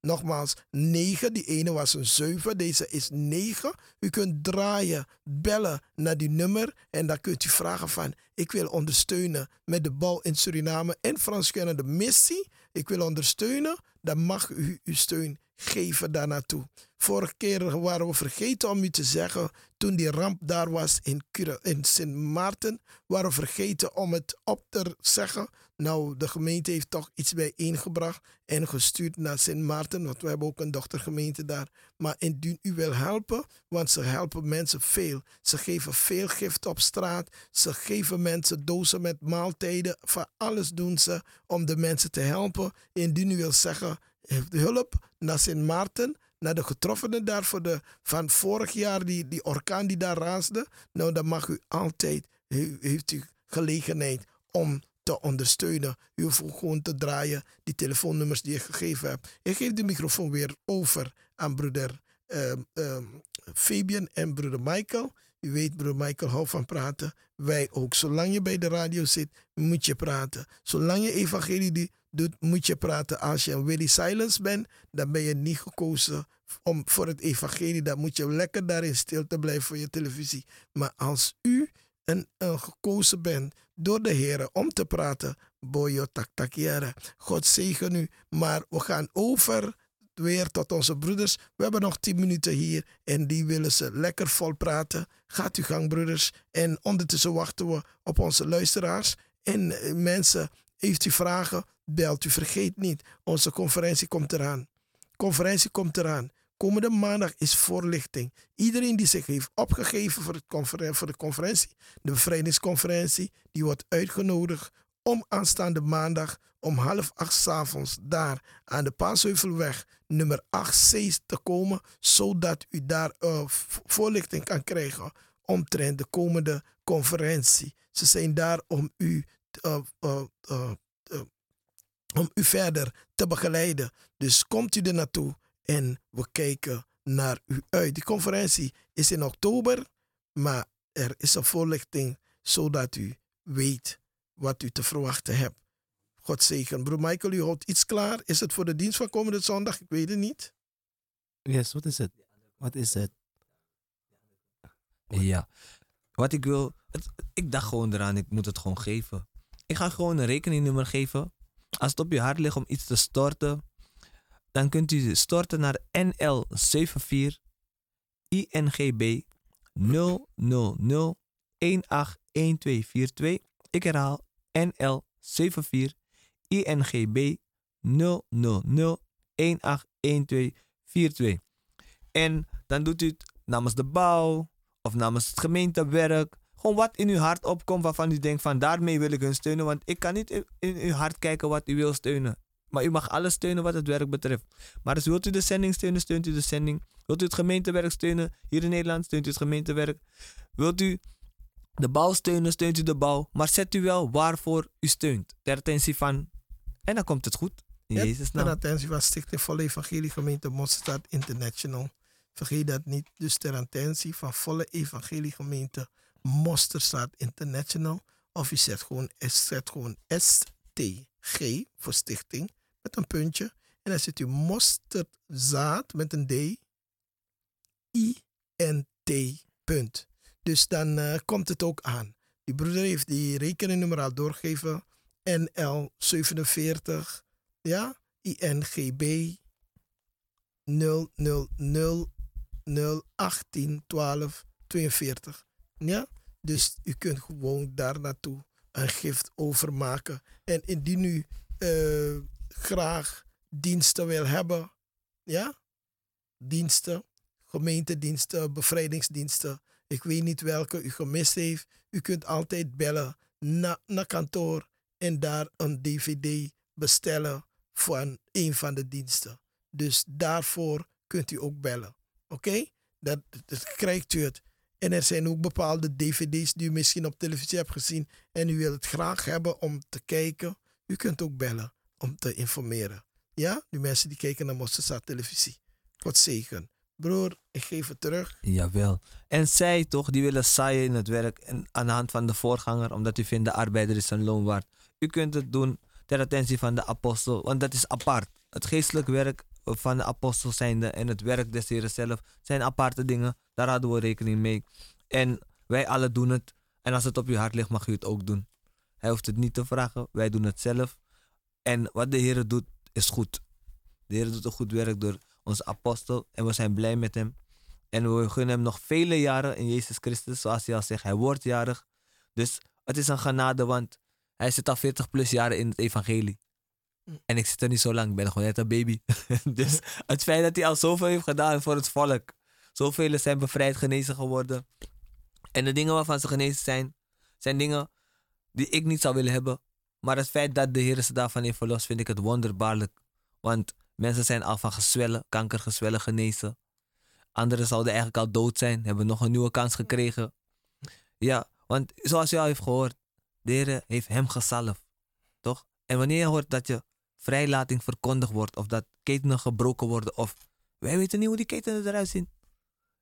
Nogmaals, 9. Die ene was een 7. Deze is 9. U kunt draaien, bellen naar die nummer. En dan kunt u vragen van... Ik wil ondersteunen met de bal in Suriname en Frans de missie. Ik wil ondersteunen. Dan mag u uw steun geven daar naartoe. Vorige keer waren we vergeten om u te zeggen... Toen die ramp daar was in, in Sint Maarten... waren we vergeten om het op te zeggen... Nou, de gemeente heeft toch iets bijeengebracht en gestuurd naar Sint Maarten, want we hebben ook een dochtergemeente daar. Maar indien u wil helpen, want ze helpen mensen veel. Ze geven veel gift op straat. Ze geven mensen dozen met maaltijden. Van alles doen ze om de mensen te helpen. Indien u wil zeggen, heeft hulp naar Sint Maarten, naar de getroffenen daar voor de, van vorig jaar, die, die orkaan die daar raasde. Nou, dan mag u altijd, he- heeft u gelegenheid om te ondersteunen. U hoeft gewoon te draaien, die telefoonnummers die ik gegeven heb. Ik geef de microfoon weer over aan broeder ehm, ehm, Fabian en broeder Michael. U weet, broeder Michael houdt van praten. Wij ook. Zolang je bij de radio zit, moet je praten. Zolang je evangelie doet, moet je praten. Als je Willy Silence bent, dan ben je niet gekozen om, voor het evangelie. Dan moet je lekker daarin stil te blijven voor je televisie. Maar als u een, een gekozen bent door de Heer om te praten, boyo tak takiere. God zegen u. Maar we gaan over weer tot onze broeders. We hebben nog 10 minuten hier en die willen ze lekker vol praten. Gaat uw gang, broeders. En ondertussen wachten we op onze luisteraars. En eh, mensen, heeft u vragen, belt u. Vergeet niet, onze conferentie komt eraan. Conferentie komt eraan. Komende maandag is voorlichting. Iedereen die zich heeft opgegeven voor, het voor de conferentie, de bevrijdingsconferentie, die wordt uitgenodigd om aanstaande maandag om half acht 's avonds daar aan de Paasheuvelweg nummer 8C te komen, zodat u daar eh, voorlichting kan krijgen omtrent de komende conferentie. Ze zijn daar om u, om u verder te begeleiden. Dus komt u er naartoe en we kijken naar u uit. Die conferentie is in oktober, maar er is een voorlichting zodat u weet wat u te verwachten hebt. God zegen. Broer Michael, u houdt iets klaar. Is het voor de dienst van komende zondag? Ik weet het niet. Yes, wat is het? Wat is het? Ja. Wat ik wil, het, ik dacht gewoon eraan, ik moet het gewoon geven. Ik ga gewoon een rekeningnummer geven. Als het op je hart ligt om iets te storten, dan kunt u storten naar NL74 INGB 000 181242. Ik herhaal NL74 INGB 000 181242. En dan doet u het namens de bouw of namens het gemeentewerk. Gewoon wat in uw hart opkomt waarvan u denkt van daarmee wil ik hun steunen. Want ik kan niet in, in uw hart kijken wat u wil steunen. Maar u mag alles steunen wat het werk betreft. Maar dus wilt u de zending steunen, steunt u de zending. Wilt u het gemeentewerk steunen, hier in Nederland steunt u het gemeentewerk. Wilt u de bouw steunen, steunt u de bouw. Maar zet u wel waarvoor u steunt. Ter attentie van. En dan komt het goed. In Ja, Jezus naam. attentie van Stichting Volle Evangelie Gemeente International. Vergeet dat niet. Dus ter attentie van Volle Evangelie Gemeente Mosterdstaat International. Of je zet gewoon, zet gewoon STG voor stichting met een puntje. En dan zit u mosterdzaad met een D. I-N-T punt. Dus dan eh, komt het ook aan. Die broeder heeft die rekeningnummer al doorgegeven. NL 47 ja, INGB 000 018 12 42. Ja, dus u kunt gewoon daar naartoe een gift overmaken. En indien u eh, graag diensten wil hebben, ja, diensten, gemeentediensten, bevrijdingsdiensten, ik weet niet welke u gemist heeft, u kunt altijd bellen naar, naar kantoor en daar een DVD bestellen van een van de diensten. Dus daarvoor kunt u ook bellen. Oké? Dat, dat krijgt u het. En er zijn ook bepaalde dvd's die u misschien op televisie hebt gezien en u wilt het graag hebben om te kijken. U kunt ook bellen om te informeren. Ja? Die mensen die kijken naar Mosterdstaat televisie. God zegen. Broer, ik geef het terug. Jawel. En zij toch, die willen saaien in het werk en aan de hand van de voorganger, omdat u vindt de arbeider is zijn loon waard. U kunt het doen ter attentie van de apostel, want dat is apart. Het geestelijk werk van de apostel zijnde en het werk des Heren zelf zijn aparte dingen. Daar hadden we rekening mee. En wij alle doen het. En als het op uw hart ligt, mag u het ook doen. Hij hoeft het niet te vragen, wij doen het zelf. En wat de Heer doet, is goed. De Heer doet een goed werk door onze apostel en we zijn blij met hem. En we gunnen hem nog vele jaren in Jezus Christus, zoals hij al zegt. Hij wordt jarig. Dus het is een genade, want hij zit al 40 plus jaren in het evangelie. En ik zit er niet zo lang, ik ben gewoon net een baby. dus het feit dat hij al zoveel heeft gedaan voor het volk. Zoveel zijn bevrijd, genezen geworden. En de dingen waarvan ze genezen zijn, zijn dingen die ik niet zou willen hebben. Maar het feit dat de Heer ze daarvan heeft verlost, vind ik het wonderbaarlijk. Want mensen zijn al van gezwellen, kankergezwellen genezen. Anderen zouden eigenlijk al dood zijn, hebben nog een nieuwe kans gekregen. Ja, want zoals je al heeft gehoord, de Heer heeft hem gezalfd. Toch? En wanneer je hoort dat je vrijlating verkondigd wordt, of dat ketenen gebroken worden, of wij weten niet hoe die ketenen eruit zien.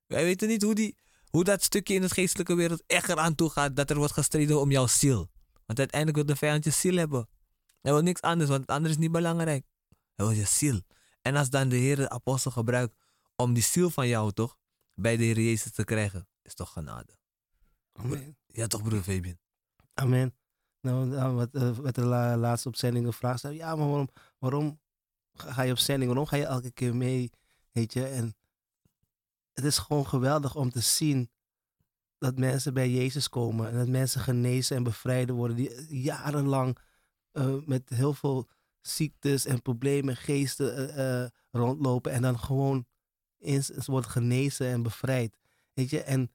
Wij weten niet hoe, die, hoe dat stukje in het geestelijke wereld echt eraan toe gaat, dat er wordt gestreden om jouw ziel. Want uiteindelijk wil de vijand je ziel hebben. Hij wil niks anders, want het andere is niet belangrijk. Hij wil je ziel. En als dan de Heer de apostel gebruikt om die ziel van jou toch bij de Heer Jezus te krijgen, is toch genade. Amen. Ja toch broer Fabian? Amen. Nou, nou, wat, eh, wat de la- laatste op zending ja, maar waarom, waarom ga je op zending? Waarom ga je elke keer mee? Weet je, en het is gewoon geweldig om te zien dat mensen bij Jezus komen en dat mensen genezen en bevrijden worden die jarenlang eh, met heel veel ziektes en problemen, geesten eh, eh, rondlopen en dan gewoon eens wordt genezen en bevrijd. Weet je, en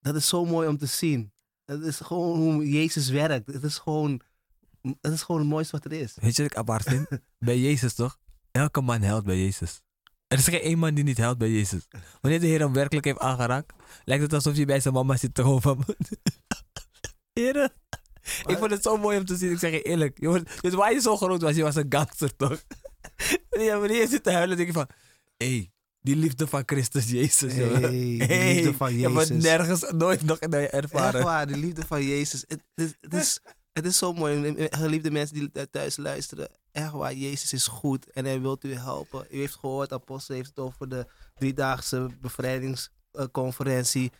dat is zo mooi om te zien. Het is gewoon hoe Jezus werkt. Het is gewoon, het is gewoon het mooiste wat er is. Weet je wat ik apart vind? bij Jezus toch? Elke man helpt bij Jezus. Er is geen één man die niet helpt bij Jezus. Wanneer de Heer hem werkelijk heeft aangeraakt, lijkt het alsof hij bij zijn mama zit te van... Heren, ik vond het zo mooi om te zien. Ik zeg je eerlijk. Je wordt, dus waar je zo groot was, je was een gangster toch? ja, wanneer je zit te huilen, denk je van... Hé, hey, die liefde van Christus Jezus. Hey, die Hey, liefde van Je hebt het Jezus. nergens nooit nog ervaren. Echt waar, de liefde van Jezus. Het, het, het is, het is zo mooi. Geliefde mensen die thuis luisteren. Echt waar, Jezus is goed en hij wil u helpen. U heeft gehoord, Apostel heeft het over de driedaagse bevrijdingsconferentie.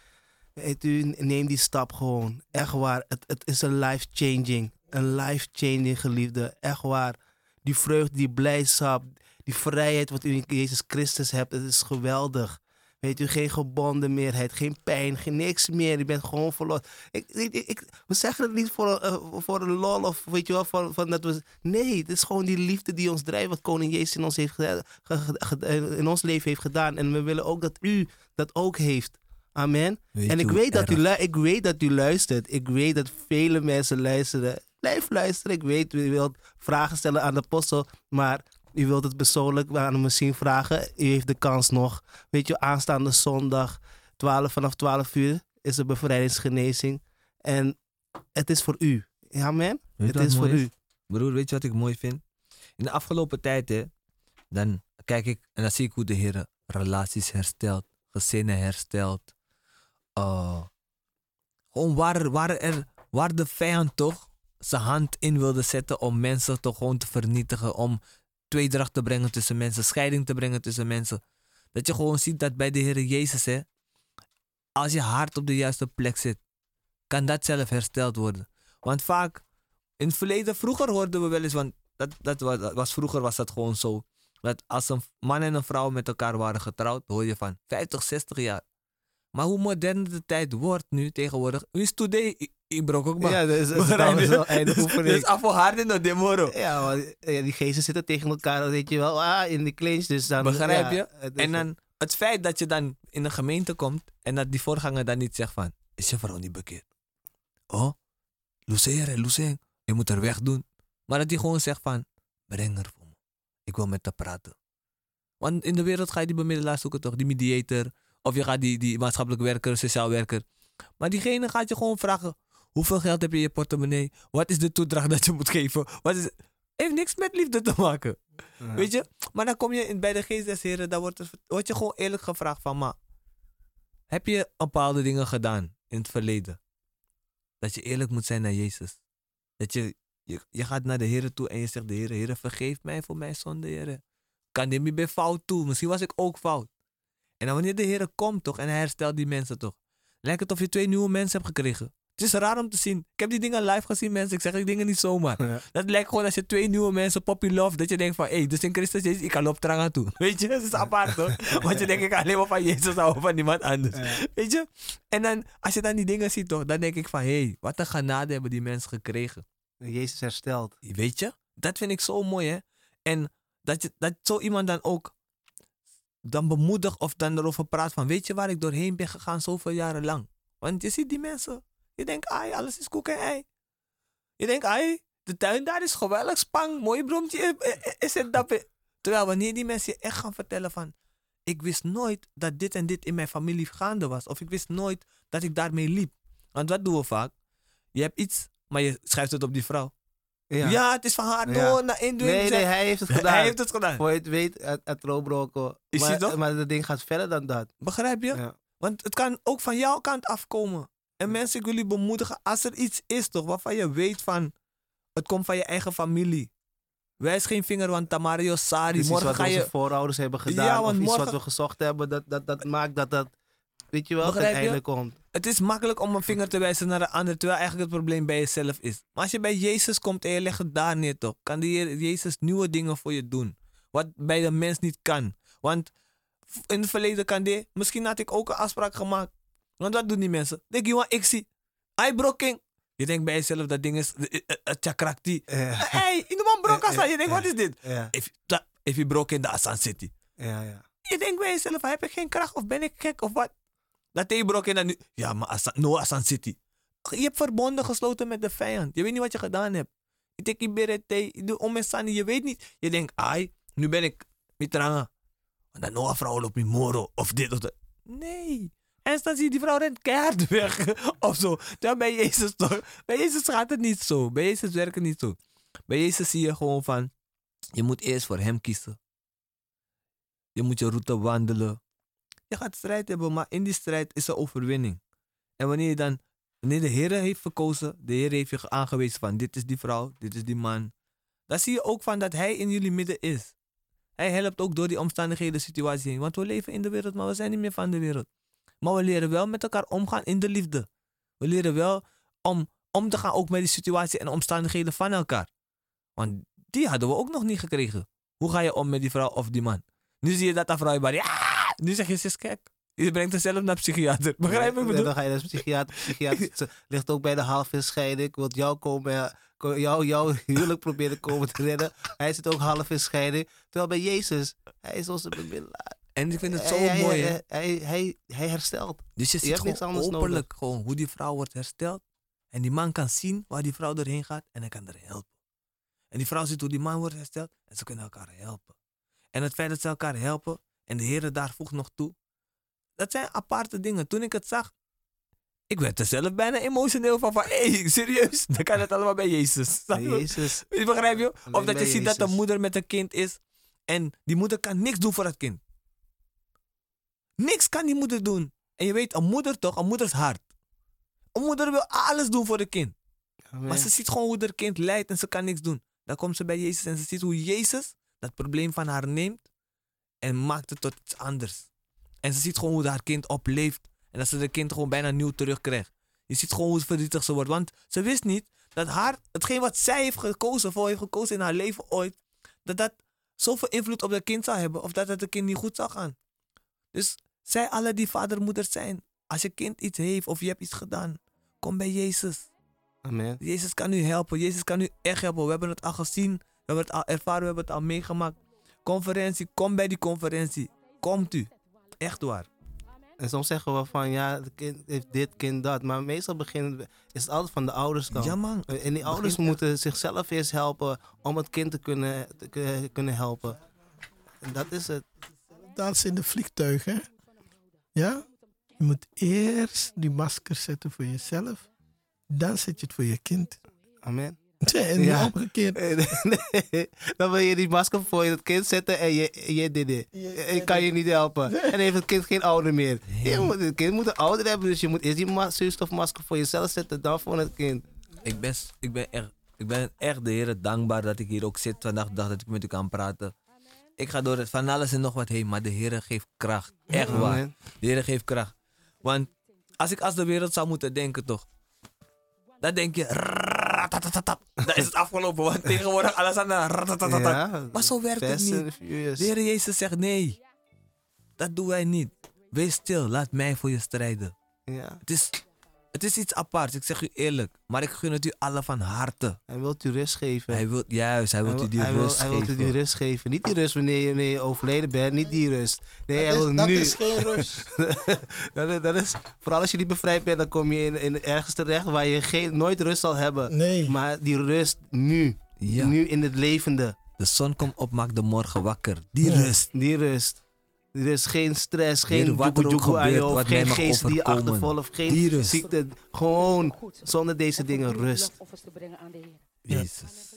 Weet u, neem die stap gewoon. Echt waar, het, het is een life-changing. Een life-changing geliefde. Echt waar. Die vreugde, die blijdschap, die vrijheid wat u in Jezus Christus hebt, het is geweldig. Weet u, geen gebonden meerheid, geen pijn, geen niks meer. Je bent gewoon verlost. Ik, ik, ik- we zeggen het niet voor, een, eh, voor een lol of weet je wel, van, van dat we... Nee, het is gewoon die liefde die ons drijft, wat koning Jezus in ons, heeft ge- in ons leven heeft gedaan. En we willen ook dat u dat ook heeft. Amen. Weet en ik weet, dat u, erg- ik weet dat u luistert. Ik weet dat vele mensen luisteren. Blijf luisteren. Ik weet, u wilt vragen stellen aan de apostel. Maar u wilt het persoonlijk aan hem misschien vragen. U heeft de kans nog. Weet je, aanstaande zondag 12, vanaf 12 uur is er bevrijdingsgenezing. En het is voor u. Ja, man. Het is voor u. Broer, weet je wat ik mooi vind? In de afgelopen tijd, hè, dan kijk ik en dan zie ik hoe de Heer relaties herstelt, gezinnen herstelt. Uh, gewoon waar, waar, er, waar de vijand toch zijn hand in wilde zetten om mensen toch gewoon te vernietigen, om tweedracht te brengen tussen mensen, scheiding te brengen tussen mensen. Dat je gewoon ziet dat bij de Heer Jezus, hè, als je hart op de juiste plek zit, kan dat zelf hersteld worden. Want vaak in het verleden, vroeger hoorden we wel eens, want dat, dat was, was, vroeger was dat gewoon zo. Dat als een man en een vrouw met elkaar waren getrouwd, hoor je van 50, 60 jaar. Maar hoe modern de tijd wordt nu tegenwoordig. Wie is today? Ik, brok ook maar. Ja, dat is, dat is, wel einde Dus oefening. af voor hard in de demoro. Ja, want, ja, die geesten zitten tegen elkaar, weet je wel, ah, in de clinch. Dus dan, Begrijp ja, je? En dan het feit dat je dan in een gemeente komt en dat die voorganger dan niet zegt van, is je vrouw niet bekeerd? Oh, Lucere, Lucere, je moet er weg doen. Maar dat hij gewoon zegt van, breng haar voor me. Ik wil met haar praten. Want in de wereld ga je die bemiddelaar zoeken toch, die mediator. Of je gaat die, die maatschappelijk werker, sociaal werker. Maar diegene gaat je gewoon vragen, hoeveel geld heb je in je portemonnee? Wat is de toedracht dat je moet geven? Wat is Heeft niks met liefde te maken. Ja. Weet je? Maar dan kom je in, bij de geest des heren, dan wordt, er, word je gewoon eerlijk gevraagd van, maar heb je bepaalde dingen gedaan in het verleden? Dat je eerlijk moet zijn naar Jezus. Dat je, je, je gaat naar de heren toe en je zegt, de heren, heren, vergeef mij voor mijn zonde, heren. Kan dit niet bij fout toe? Misschien was ik ook fout. En dan wanneer de heren komt toch en hij herstelt die mensen toch. Lijkt het of je twee nieuwe mensen hebt gekregen. Het is raar om te zien. Ik heb die dingen live gezien, mensen. Ik zeg die dingen niet zomaar. Ja. Dat lijkt gewoon als je twee nieuwe mensen poppy love. Dat je denkt van, hé, hey, dus in Christus Jezus, ik kan op aan toe. Weet je, dat is apart hoor. Want je denkt, ik alleen maar van Jezus houden, van niemand anders. Ja. Weet je? En dan, als je dan die dingen ziet toch, dan denk ik van, hé, hey, wat een genade hebben die mensen gekregen. Jezus herstelt. Weet je? Dat vind ik zo mooi, hè? En dat, je, dat zo iemand dan ook dan bemoedigt of dan erover praat van, weet je waar ik doorheen ben gegaan zoveel jaren lang? Want je ziet die mensen, je denkt, ai, alles is koek en ei. Je denkt, ai, de tuin daar is geweldig, spang, mooi bloemtje, eh, eh, is het dat? Terwijl wanneer die mensen je echt gaan vertellen van, ik wist nooit dat dit en dit in mijn familie gaande was. Of ik wist nooit dat ik daarmee liep. Want wat doen we vaak? Je hebt iets, maar je schrijft het op die vrouw. Ja, het is van haar Ja. door naar Indien. Nee, nee, hij heeft het gedaan. Hij heeft het gedaan. Voor je het weet, het, het roobroken. Is maar, toch? Maar dat ding gaat verder dan dat. Begrijp je? Ja. Want het kan ook van jouw kant afkomen. En mensen, ik wil je bemoedigen, als er iets is toch, waarvan je weet van, het komt van je eigen familie. Wijs geen vinger, want Tamario Sari, Precies morgen wat ga onze voorouders hebben gedaan. Ja, want of iets morgen- wat we gezocht hebben, dat, dat, dat maakt dat dat, weet je wel, Begrijp je? uiteindelijk komt. Het is makkelijk om een vinger te wijzen naar een ander, terwijl eigenlijk het probleem bij jezelf is. Maar als je bij Jezus komt en je legt het daar neer toch, kan de Heer Jezus nieuwe dingen voor je doen. Wat bij de mens niet kan. Want in het verleden kan die, misschien had ik ook een afspraak gemaakt. Want wat doen die mensen? Denk je, ik zie, I broking. Je denkt bij jezelf, dat ding is, eh, eh, eh, chakrakti. Ja. Hey, in de man Je denkt, wat is dit? If, if you broke in the Asan City. ja, ja. Je denkt bij jezelf, heb ik geen kracht of ben ik gek of wat? Dat hij brok in dan nu. Ja, maar Asan, no Asan City. Je hebt verbonden gesloten met de vijand. Je weet niet wat je gedaan hebt. Je denkt, ik ben het, je en weet niet. Je denkt, ai, nu ben ik mitranga. En dan nog vrouw op mijn moro of dit of dat. Nee. En dan zie je die vrouw rent keihard weg of zo. Bij Jezus toch, bij Jezus gaat het niet zo. Bij Jezus werkt het niet zo. Bij Jezus zie je gewoon van, je moet eerst voor hem kiezen. Je moet je route wandelen. Gaat strijd hebben, maar in die strijd is er overwinning. En wanneer je dan, wanneer de Heer heeft verkozen, de Heer heeft je aangewezen van dit is die vrouw, dit is die man. Dan zie je ook van dat Hij in jullie midden is. Hij helpt ook door die omstandigheden, situatie heen. Want we leven in de wereld, maar we zijn niet meer van de wereld. Maar we leren wel met elkaar omgaan in de liefde. We leren wel om om te gaan ook met die situatie en omstandigheden van elkaar. Want die hadden we ook nog niet gekregen. Hoe ga je om met die vrouw of die man? Nu zie je dat dat vrouw maar, ja, nu zeg je ze is gek. Je brengt haar zelf naar psychiater. Begrijp ik bedoel? Dan ga je naar de psychiater. psychiater ze ligt ook bij de halve scheiding. Ik wil jou komen, eh, ko- jou, jouw huwelijk proberen komen te redden. Hij zit ook half in scheiding. Terwijl bij Jezus, hij is onze bemiddelaar. En ik vind het zo Hij- mooi, hè? Hij, hij, hij, hij herstelt. Dus je ziet hebt niks gewoon anders openlijk gewoon hoe die vrouw wordt hersteld. En die man kan zien waar die vrouw doorheen gaat en hij kan er helpen. En die vrouw ziet hoe die man wordt hersteld en ze kunnen elkaar helpen. En het feit dat ze elkaar helpen en de Heer daar voegt nog toe. Dat zijn aparte dingen. Toen ik het zag, Ik werd er zelf bijna emotioneel van. van Hé, hey, serieus? Dan kan het allemaal bij Jezus. Jezus. Je Begrijp je? Of dat je ziet dat een Jezus. moeder met een kind is. En die moeder kan niks doen voor het kind. Niks kan die moeder doen. En je weet, een moeder toch, een moeder is hard. Een moeder wil alles doen voor het kind. Amen. Maar ze ziet gewoon hoe haar kind lijdt en ze kan niks doen. Dan komt ze bij Jezus en ze ziet hoe Jezus dat probleem van haar neemt en maakt het tot iets anders. En ze ziet gewoon hoe haar kind opleeft en dat ze het kind gewoon bijna nieuw terugkrijgt. Je ziet gewoon hoe verdrietig ze wordt, want ze wist niet dat haar, hetgeen wat zij heeft gekozen, voor heeft gekozen in haar leven ooit, dat dat zoveel invloed op dat kind zou hebben of dat het het kind niet goed zou gaan. Dus zij alle die vader moeder zijn, als je kind iets heeft of je hebt iets gedaan, kom bij Jezus. Amen. Jezus kan u helpen. Jezus kan u echt helpen. We hebben het al gezien. We hebben het al ervaren. We hebben het al meegemaakt. Conferentie. Kom bij die conferentie. Komt u. Echt waar. En soms zeggen we van ja, het kind heeft dit, kind dat. Maar meestal beginnen we- is het altijd van de ouders kant. Ja man. En die ouders moeten zichzelf eerst helpen om het kind te kunnen, te ku- kunnen helpen. En dat is het. Dat is in de vliegtuig, hè? Ja? Je moet eerst die masker zetten voor jezelf. Dan zet je het voor je kind. Amen. En niet Ja. omgekeerd. Nee, dan wil je die masker voor het kind zetten en je, je dit dit. Ik kan je niet helpen. En dan heeft het kind geen ouder meer. Je moet, het kind moet een ouder hebben, dus je moet eerst die ma- zuurstofmasker voor jezelf zetten, dan voor het kind. Ik ben, ik ben echt, ik ben echt de Heer dankbaar dat ik hier ook zit vandaag. dag dat ik met u kan praten. Ik ga door het van alles en nog wat heen. Maar de Heer geeft kracht. Echt waar. Amen. De Heer geeft kracht. Want als ik als de wereld zou moeten denken toch. Dan denk je. Ratatatatap. Dan is het afgelopen. Want tegenwoordig alles aan de ratatatatap. Ja, Maar zo werkt het niet. De Heer Jezus zegt nee. Dat doen wij niet. Wees stil, laat mij voor je strijden. Ja. Het is, het is iets aparts, ik zeg u eerlijk. Maar ik gun het u alle van harte. Hij wil u rust geven. Hij wil, juist, hij wil u die hij wil- rust hij wil u geven. die rust geven. Niet die rust wanneer je, wanneer je overleden bent, niet die rust. Nee, hij dat wil is, dat nu. is geen rust. dat, is, dat is, vooral als je niet bevrijd bent, dan kom je in, in ergens terecht waar je geen, nooit rust zal hebben. Nee. Maar die rust nu. Ja. Nu in het levende. De zon komt op, maakt de morgen wakker. Die Ja, rust. Die rust. Er is geen stress, Heer, geen wat er ook gebeurt, hoofd, wat geen geest die achtervolgt, geen ziekte. Gewoon zonder deze dingen rust. Offers te brengen aan de Heer. Jezus.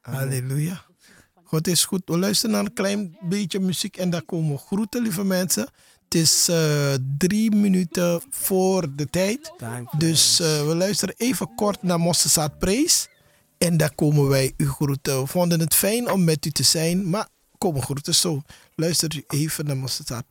Halleluja. God is goed. We luisteren naar een klein beetje muziek en daar komen we groeten, lieve mensen. Het is eh, drie minuten voor de tijd. Dus eh, we luisteren even kort naar Mossesaat Praise. En daar komen wij u groeten. We vonden het fijn om met u te zijn, maar komen groeten zo. Luister even naar Mossesaat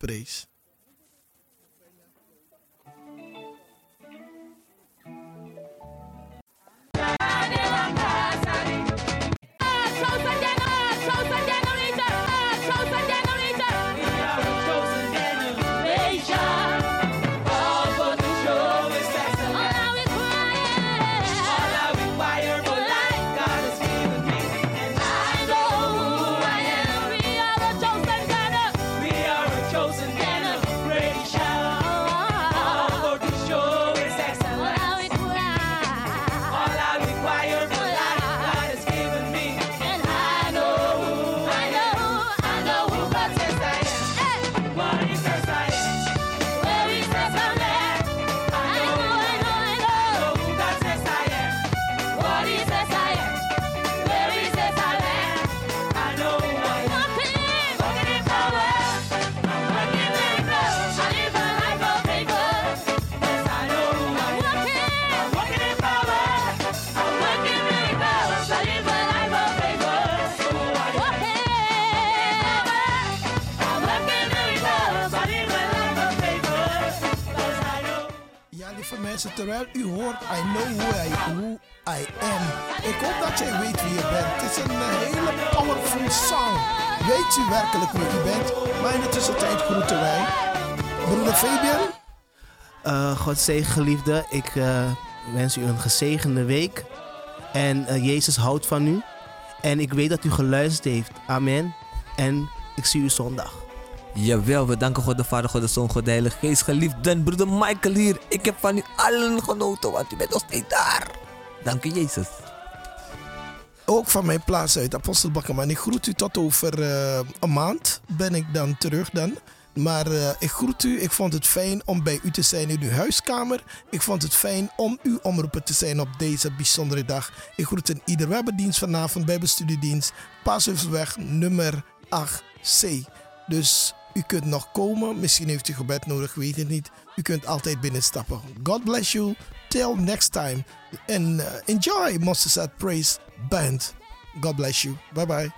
terwijl u hoort I know who I, who I am. Ik hoop dat jij weet wie je bent. Het is een eh, hele powerful song. Weet u werkelijk wie u bent? Maar in de tussentijd groeten wij. Broeder Fabian, Eh, God zegen geliefde, ik eh, wens u een gezegende week. En Jezus houdt van u. En ik weet dat u geluisterd heeft. Amen. En ik zie u zondag. Jawel, we danken God de Vader, God de Zoon, God de Heilige Geest. Geliefden, broeder Michael hier. Ik heb van u allen genoten, want u bent nog steeds daar. Dank u, Jezus. ook van mijn plaats uit Apostelbakken. Maar ik groet u tot over eh, een maand. Ben ik dan terug dan Maar eh, ik groet u. Ik vond het fijn om bij u te zijn in uw huiskamer. Ik vond het fijn om uw omroeper te zijn op deze bijzondere dag. Ik groet een ieder. We hebben dienst vanavond, Bijbelstudiedienst. Nummer 8C. Dus u kunt nog komen. Misschien heeft u gebed nodig, weet het niet. U kunt altijd binnenstappen. God bless you. Till next time. And uh, enjoy Monsters at Praise Band. God bless you. Bye bye.